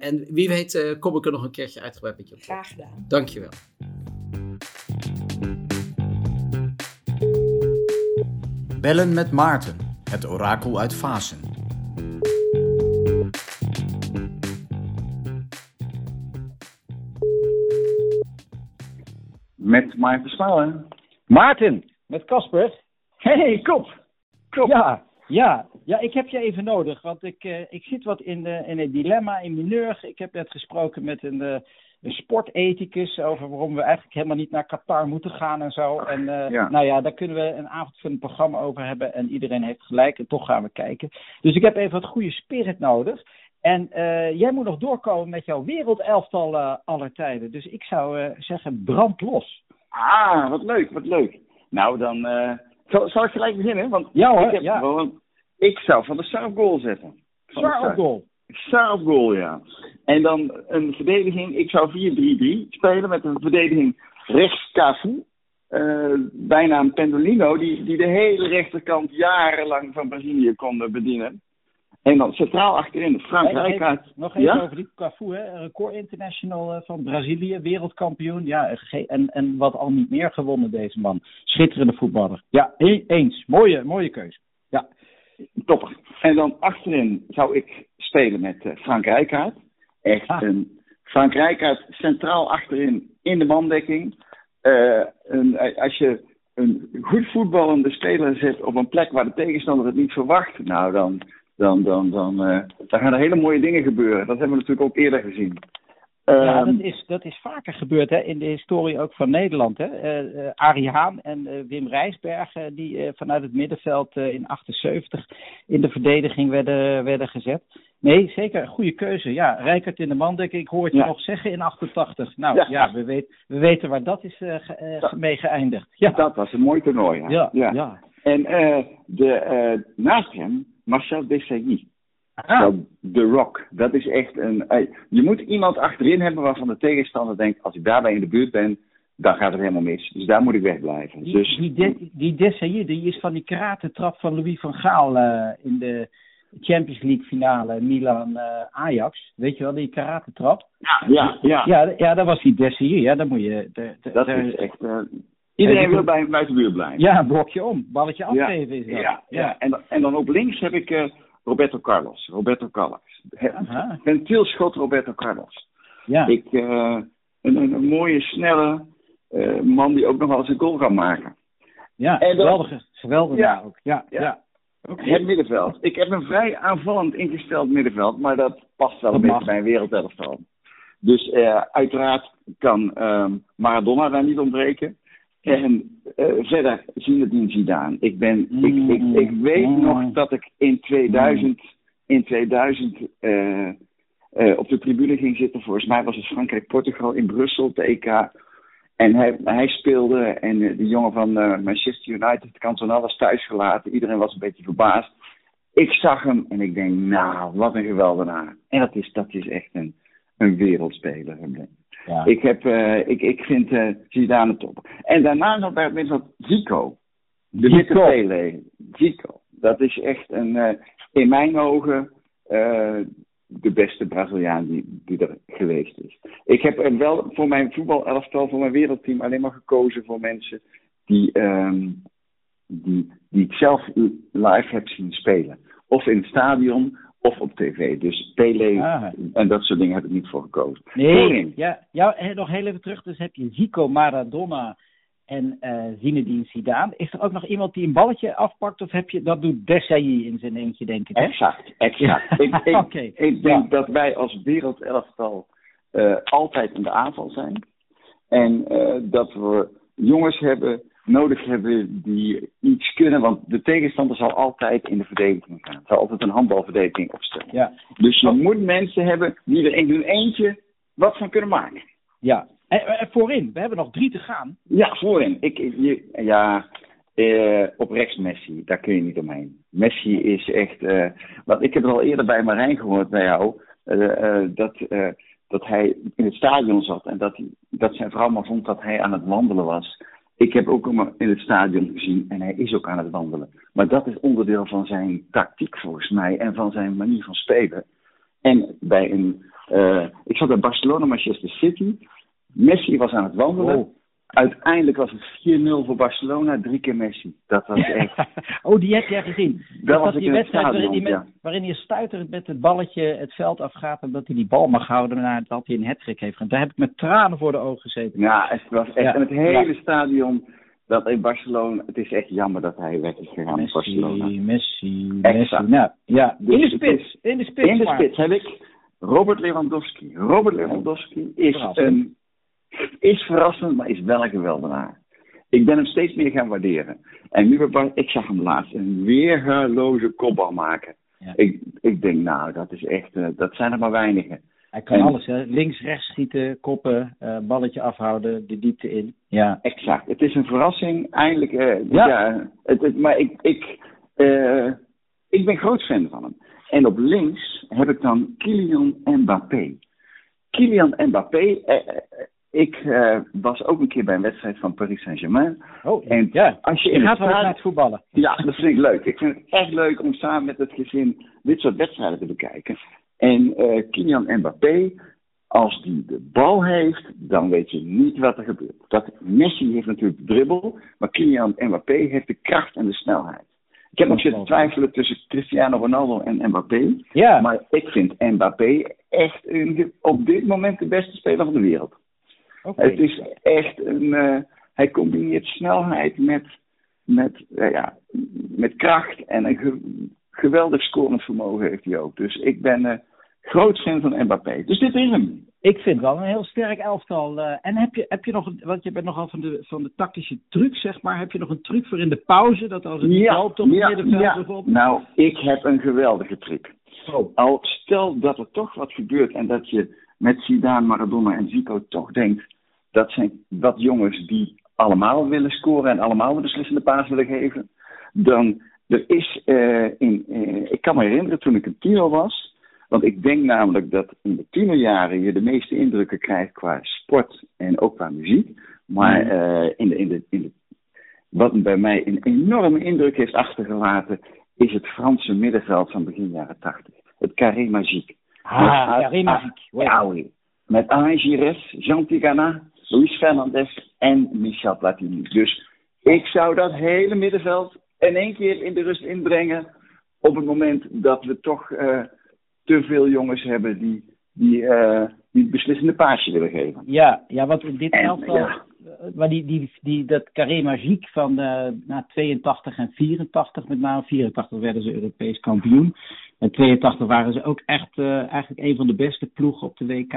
en wie weet kom ik er nog een keertje uitgebreid met je op. Graag gedaan. Dankjewel. Bellen met Maarten, het orakel uit Fasen. Met Maarten Snellen. Maarten, met Casper. Hey, kop. Kop. Ja, ja, ja, ik heb je even nodig, want ik, uh, ik zit wat in, uh, in een dilemma, in mineur. Ik heb net gesproken met een, uh, een sportethicus over waarom we eigenlijk helemaal niet naar Qatar moeten gaan en zo. En nou ja, daar kunnen we een avondvullend programma over hebben en iedereen heeft gelijk en toch gaan we kijken. Dus ik heb even wat goede spirit nodig. En jij moet nog doorkomen met jouw wereldelftal aller tijden. Dus ik zou zeggen, brand los. Ah, wat leuk, wat leuk. Nou, dan zal, zal ik gelijk beginnen? Want ja hoor, ik, heb ja. ik zou van de Sar goal zetten. Zwaar op goal. Goal, ja. En dan een verdediging. Ik zou 4-3-3 spelen met een verdediging rechts Cafu. Uh, bijna een Pendolino, die, die de hele rechterkant jarenlang van Brazilië kon bedienen. En dan centraal achterin Frank Rijkaard. Nog even over die Cafu, hè? record international van Brazilië, wereldkampioen. Ja, en, en wat al niet meer gewonnen deze man. Schitterende voetballer. Ja, eens. Mooie, mooie keuze. Ja. Topper. En dan achterin zou ik spelen met uh, Frank Rijkaard. Echt ah. een Frank Rijkaard centraal achterin in de mandekking. Uh, een, als je een goed voetballende speler zet op een plek waar de tegenstander het niet verwacht, nou dan, dan, dan, dan, dan gaan er hele mooie dingen gebeuren. Dat hebben we natuurlijk ook eerder gezien. Ja, ehm, dat is, dat is vaker gebeurd hè, in de historie ook van Nederland. Hè. Uh, Arie Haan en uh, Wim Rijsberg, die vanuit het middenveld in 78 in de verdediging werden, werden gezet. Nee, zeker, een goede keuze. Ja, Rijkert in de mandek, ik hoor het je nog zeggen in 88. Nou ja, we, weet, we weten waar dat is mee geëindigd. Ja. Dat was een mooi toernooi. Ja. ja. En de, naast hem Marcel Desailly. Ah. The Rock. Dat is echt een. Eh, je moet iemand achterin hebben waarvan de tegenstander denkt: als ik daarbij in de buurt ben, dan gaat het helemaal mis. Dus daar moet ik wegblijven. Die, dus, die, de, die die is van die karatentrap van Louis van Gaal uh, in de Champions League finale Milan-Ajax. Uh, Weet je wel, die karatentrap? Ja, ja, ja. Ja, ja daar was die Desailly. Ja, dan moet je. De, de, dat is echt. Uh, Iedereen wil bij, bij de buurt blijven. Ja, blokje om. Balletje afgeven is dat. Ja, ja. En, en dan op links heb ik uh, Roberto Carlos. Roberto Carlos. Ventielschot Roberto Carlos. Ja. Ik, uh, een, een, mooie, snelle uh, man die ook nog wel eens een goal kan maken. Ja, en geweldige, geweldige ja, ook. Ja, ja. ja. Okay. Het middenveld. Ik heb een vrij aanvallend ingesteld middenveld, maar dat past wel een beetje bij een wereldelftal. Dus uiteraard kan uh, Maradona daar niet ontbreken. En uh, verder Zinedine Zidane. Ik, ben, ik, ik, ik weet mm. nog dat ik in 2000, in 2000 uh, uh, op de tribune ging zitten. Volgens mij was het Frankrijk-Portugal in Brussel, de EK. En hij, hij speelde en de jongen van Manchester United, Cantona, was thuisgelaten. Iedereen was een beetje verbaasd. Ik zag hem en ik denk, nou, wat een geweldenaar. En dat is, dat is echt een, een wereldspeler. Ja. Ik, heb, uh, ik, ik vind uh, Zidane top. En daarna nog bij het middenveld Zico. De witte Pele. Zico. Dat is echt een, uh, in mijn ogen de beste Braziliaan die, die er geweest is. Ik heb wel voor mijn voetbalelftal, voor mijn wereldteam alleen maar gekozen voor mensen die, um, die, die ik zelf live heb zien spelen. Of in het stadion, of op tv. Dus Pele ah. en dat soort dingen heb ik niet voor gekozen. Nee, ja, ja, nog heel even terug. Dus heb je Zico, Maradona en uh, Zinedine Zidane. Is er ook nog iemand die een balletje afpakt? Of heb je, dat doet Desailly in zijn eentje, denk ik. Hè? Exact, exact. ik, ik, <laughs> ik denk dat wij als wereldelftal uh, altijd in de aanval zijn. En uh, dat we jongens hebben nodig hebben die iets kunnen. Want de tegenstander zal altijd in de verdediging gaan. Zal altijd een handbalverdediging opstellen. Ja. Dus je moet mensen hebben die er in eentje wat van kunnen maken. Ja. En, voorin, we hebben nog drie te gaan. Ja, voorin. Ik, je, ja, uh, op rechts Messi, daar kun je niet omheen. Messi is echt. Uh, want ik heb het al eerder bij Marijn gehoord bij jou. Uh, dat, dat hij in het stadion zat en dat, hij, dat zijn vrouw maar vond dat hij aan het wandelen was. Ik heb ook hem in het stadion gezien en hij is ook aan het wandelen. Maar dat is onderdeel van zijn tactiek volgens mij en van zijn manier van spelen. En bij een, uh, ik zat bij Barcelona, Manchester City. Messi was aan het wandelen. Oh. Uiteindelijk was het 4-0 voor Barcelona, drie keer Messi. Dat was echt. <laughs> oh, die heb jij gezien. Dat, was die wedstrijd waarin, hij met, waarin hij stuiterend met het balletje het veld afgaat. en dat hij die bal mag houden nadat hij een hattrick heeft gedaan. Daar heb ik met tranen voor de ogen gezeten. Ja, het was echt. En het hele stadion. Dat in Barcelona, het is echt jammer dat hij weg is gegaan Messi, in Barcelona. Messi, Messi. Nou, ja, in de spits. In de spits. In de spits heb ik Robert Lewandowski. Robert Lewandowski is, een, is verrassend, maar is wel een geweldenaar. Ik ben hem steeds meer gaan waarderen. En nu, ik zag hem laatst een weerloze kopbal maken. Ik, ik denk, nou, dat is echt, uh, dat zijn er maar weinigen. Hij kan alles, hè? links, rechts schieten, koppen, uh, balletje afhouden, de diepte in. Ja, exact. Het is een verrassing, eindelijk. Uh, ja. ja het, het, maar ik, ik, ik ben groot fan van hem. En op links heb ik dan Kylian Mbappé. Kylian Mbappé, ik uh, was ook een keer bij een wedstrijd van Paris Saint-Germain. Oh, en ja. Als je, je gaat wel naar het voetballen. Ja, dat vind ik leuk. Ik vind het echt leuk om samen met het gezin dit soort wedstrijden te bekijken. En uh, Kylian Mbappé, als die de bal heeft, dan weet je niet wat er gebeurt. Dat Messi heeft natuurlijk de dribbel, maar Kylian Mbappé heeft de kracht en de snelheid. Ik heb nog zitten twijfelen tussen Cristiano Ronaldo en Mbappé. Ja. Maar ik vind Mbappé echt een, op dit moment de beste speler van de wereld. Het is echt een. Uh, hij combineert snelheid met, met, uh, ja, met kracht en een ge geweldig scorend vermogen heeft hij ook. Dus ik ben uh, groot fan van Mbappé. Dus dit is hem. Ik vind wel een heel sterk elftal. en heb je, heb je nog, want je bent nogal van de, van de tactische truc, zeg maar. Heb je nog een truc voor in de pauze? Dat als het niet ja, loopt op het ja, middenveld ja. bijvoorbeeld? Nou, ik heb een geweldige truc. Oh. Al stel dat er toch wat gebeurt en dat je met Zidane, Maradona en Zico toch denkt dat zijn wat jongens die allemaal willen scoren en allemaal de beslissende paas willen geven. Dan, er is, uh, in, uh, ik kan me herinneren toen ik een tiener was, want ik denk namelijk dat in de tienerjaren je de meeste indrukken krijgt qua sport en ook qua muziek. Maar uh, in de, in de, in de, wat bij mij een enorme indruk heeft achtergelaten, is het Franse middenveld van begin jaren tachtig. Het Carré Magique. Ah, Carré Magique. Ja. Met Alain Jean Tigana, Luis Fernandez en Michel Platini. Dus ik zou dat hele middenveld in één keer in de rust inbrengen. Op het moment dat we toch uh, te veel jongens hebben die, die, uh, die het beslissende paasje willen geven. Ja, ja want in dit elftal. Ja. Maar die, die, die, dat carré magique van uh, na 82 en 84, met name 84 werden ze Europees kampioen. En 82 waren ze ook echt eigenlijk een van de beste ploegen op de WK.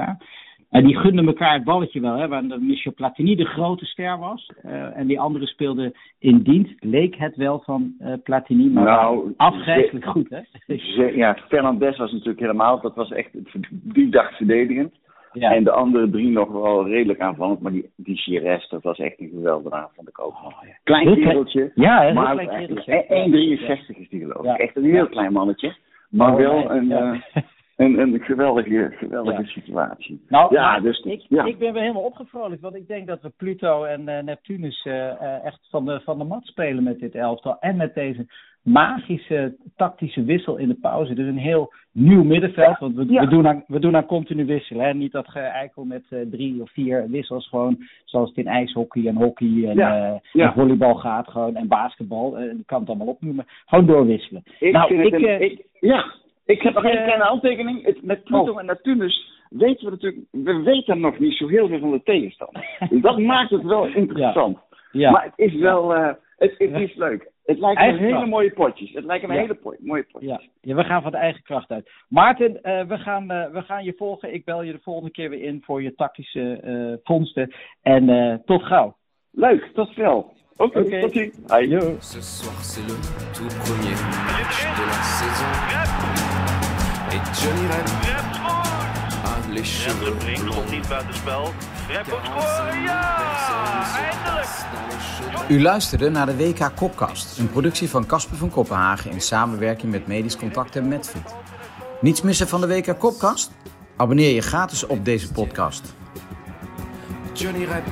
En die gunden elkaar het balletje wel, hè, waar Michel Platini de grote ster was. Uh, en die andere speelde in dienst. Leek het wel van uh, Platini, maar nou, afgrijzelijk goed, hè? <laughs> Ja, Fernandez was natuurlijk helemaal, dat was echt, die dacht verdedigend. Ja. En de andere drie nog wel redelijk aanvallend, maar die, die dat was echt een geweldige vond ik ook. Oh, ja. Klein kereltje. Ja, heel maar klein kereltje. 1,63 is die geloof ik. Echt een heel klein mannetje. Maar oh, wel een... Uh, een, een geweldige, geweldige situatie. Nou, ja, dus, ik, ja. ik ben weer helemaal opgevrolijkt, want ik denk dat we Pluto en uh, Neptunus uh, echt van de, van de mat spelen met dit elftal. En met deze magische tactische wissel in de pauze. Dus een heel nieuw middenveld, want we, we, doen, aan, we doen aan continu wisselen. Hè? Niet dat geëikel met uh, drie of vier wissels, gewoon zoals het in ijshockey en hockey en, en volleybal gaat, gewoon en basketbal. ik kan het allemaal opnoemen. Gewoon doorwisselen. Ik nou, ik, een, ik, ja, ik heb nog één kleine handtekening. Het, met Pluto oh. en Neptunus weten we natuurlijk, we weten nog niet zo heel veel van de tegenstander. dus dat maakt het wel <laughs> interessant. Ja. Maar het is wel, uh, het, het is leuk. Het lijkt me hele mooie potjes. Het lijkt me hele mooie potjes. Ja. ja, we gaan van de eigen kracht uit. Maarten, uh, we, gaan, uh, we gaan je volgen. Ik bel je de volgende keer weer in voor je tactische uh, vondsten. En tot gauw. Leuk, tot snel. Oké, okay, tot ziens. Ce soir c'est le tout premier match de la saison. Et Johnny Rep a les cheveux blonds. niet buitenspel. Rep ja! Eindelijk! U luisterde naar de WK Kopkast, een productie van Casper van Kopenhagen in samenwerking met Medisch Contact en Medfit. Niets missen van de WK Kopkast? Abonneer je gratis op deze podcast. Johnny Rep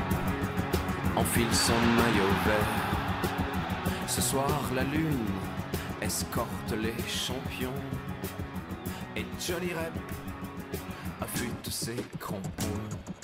enfile son maillot vert. Ce soir, la lune escorte les champions. Et Johnny Rep affûte ses crampons.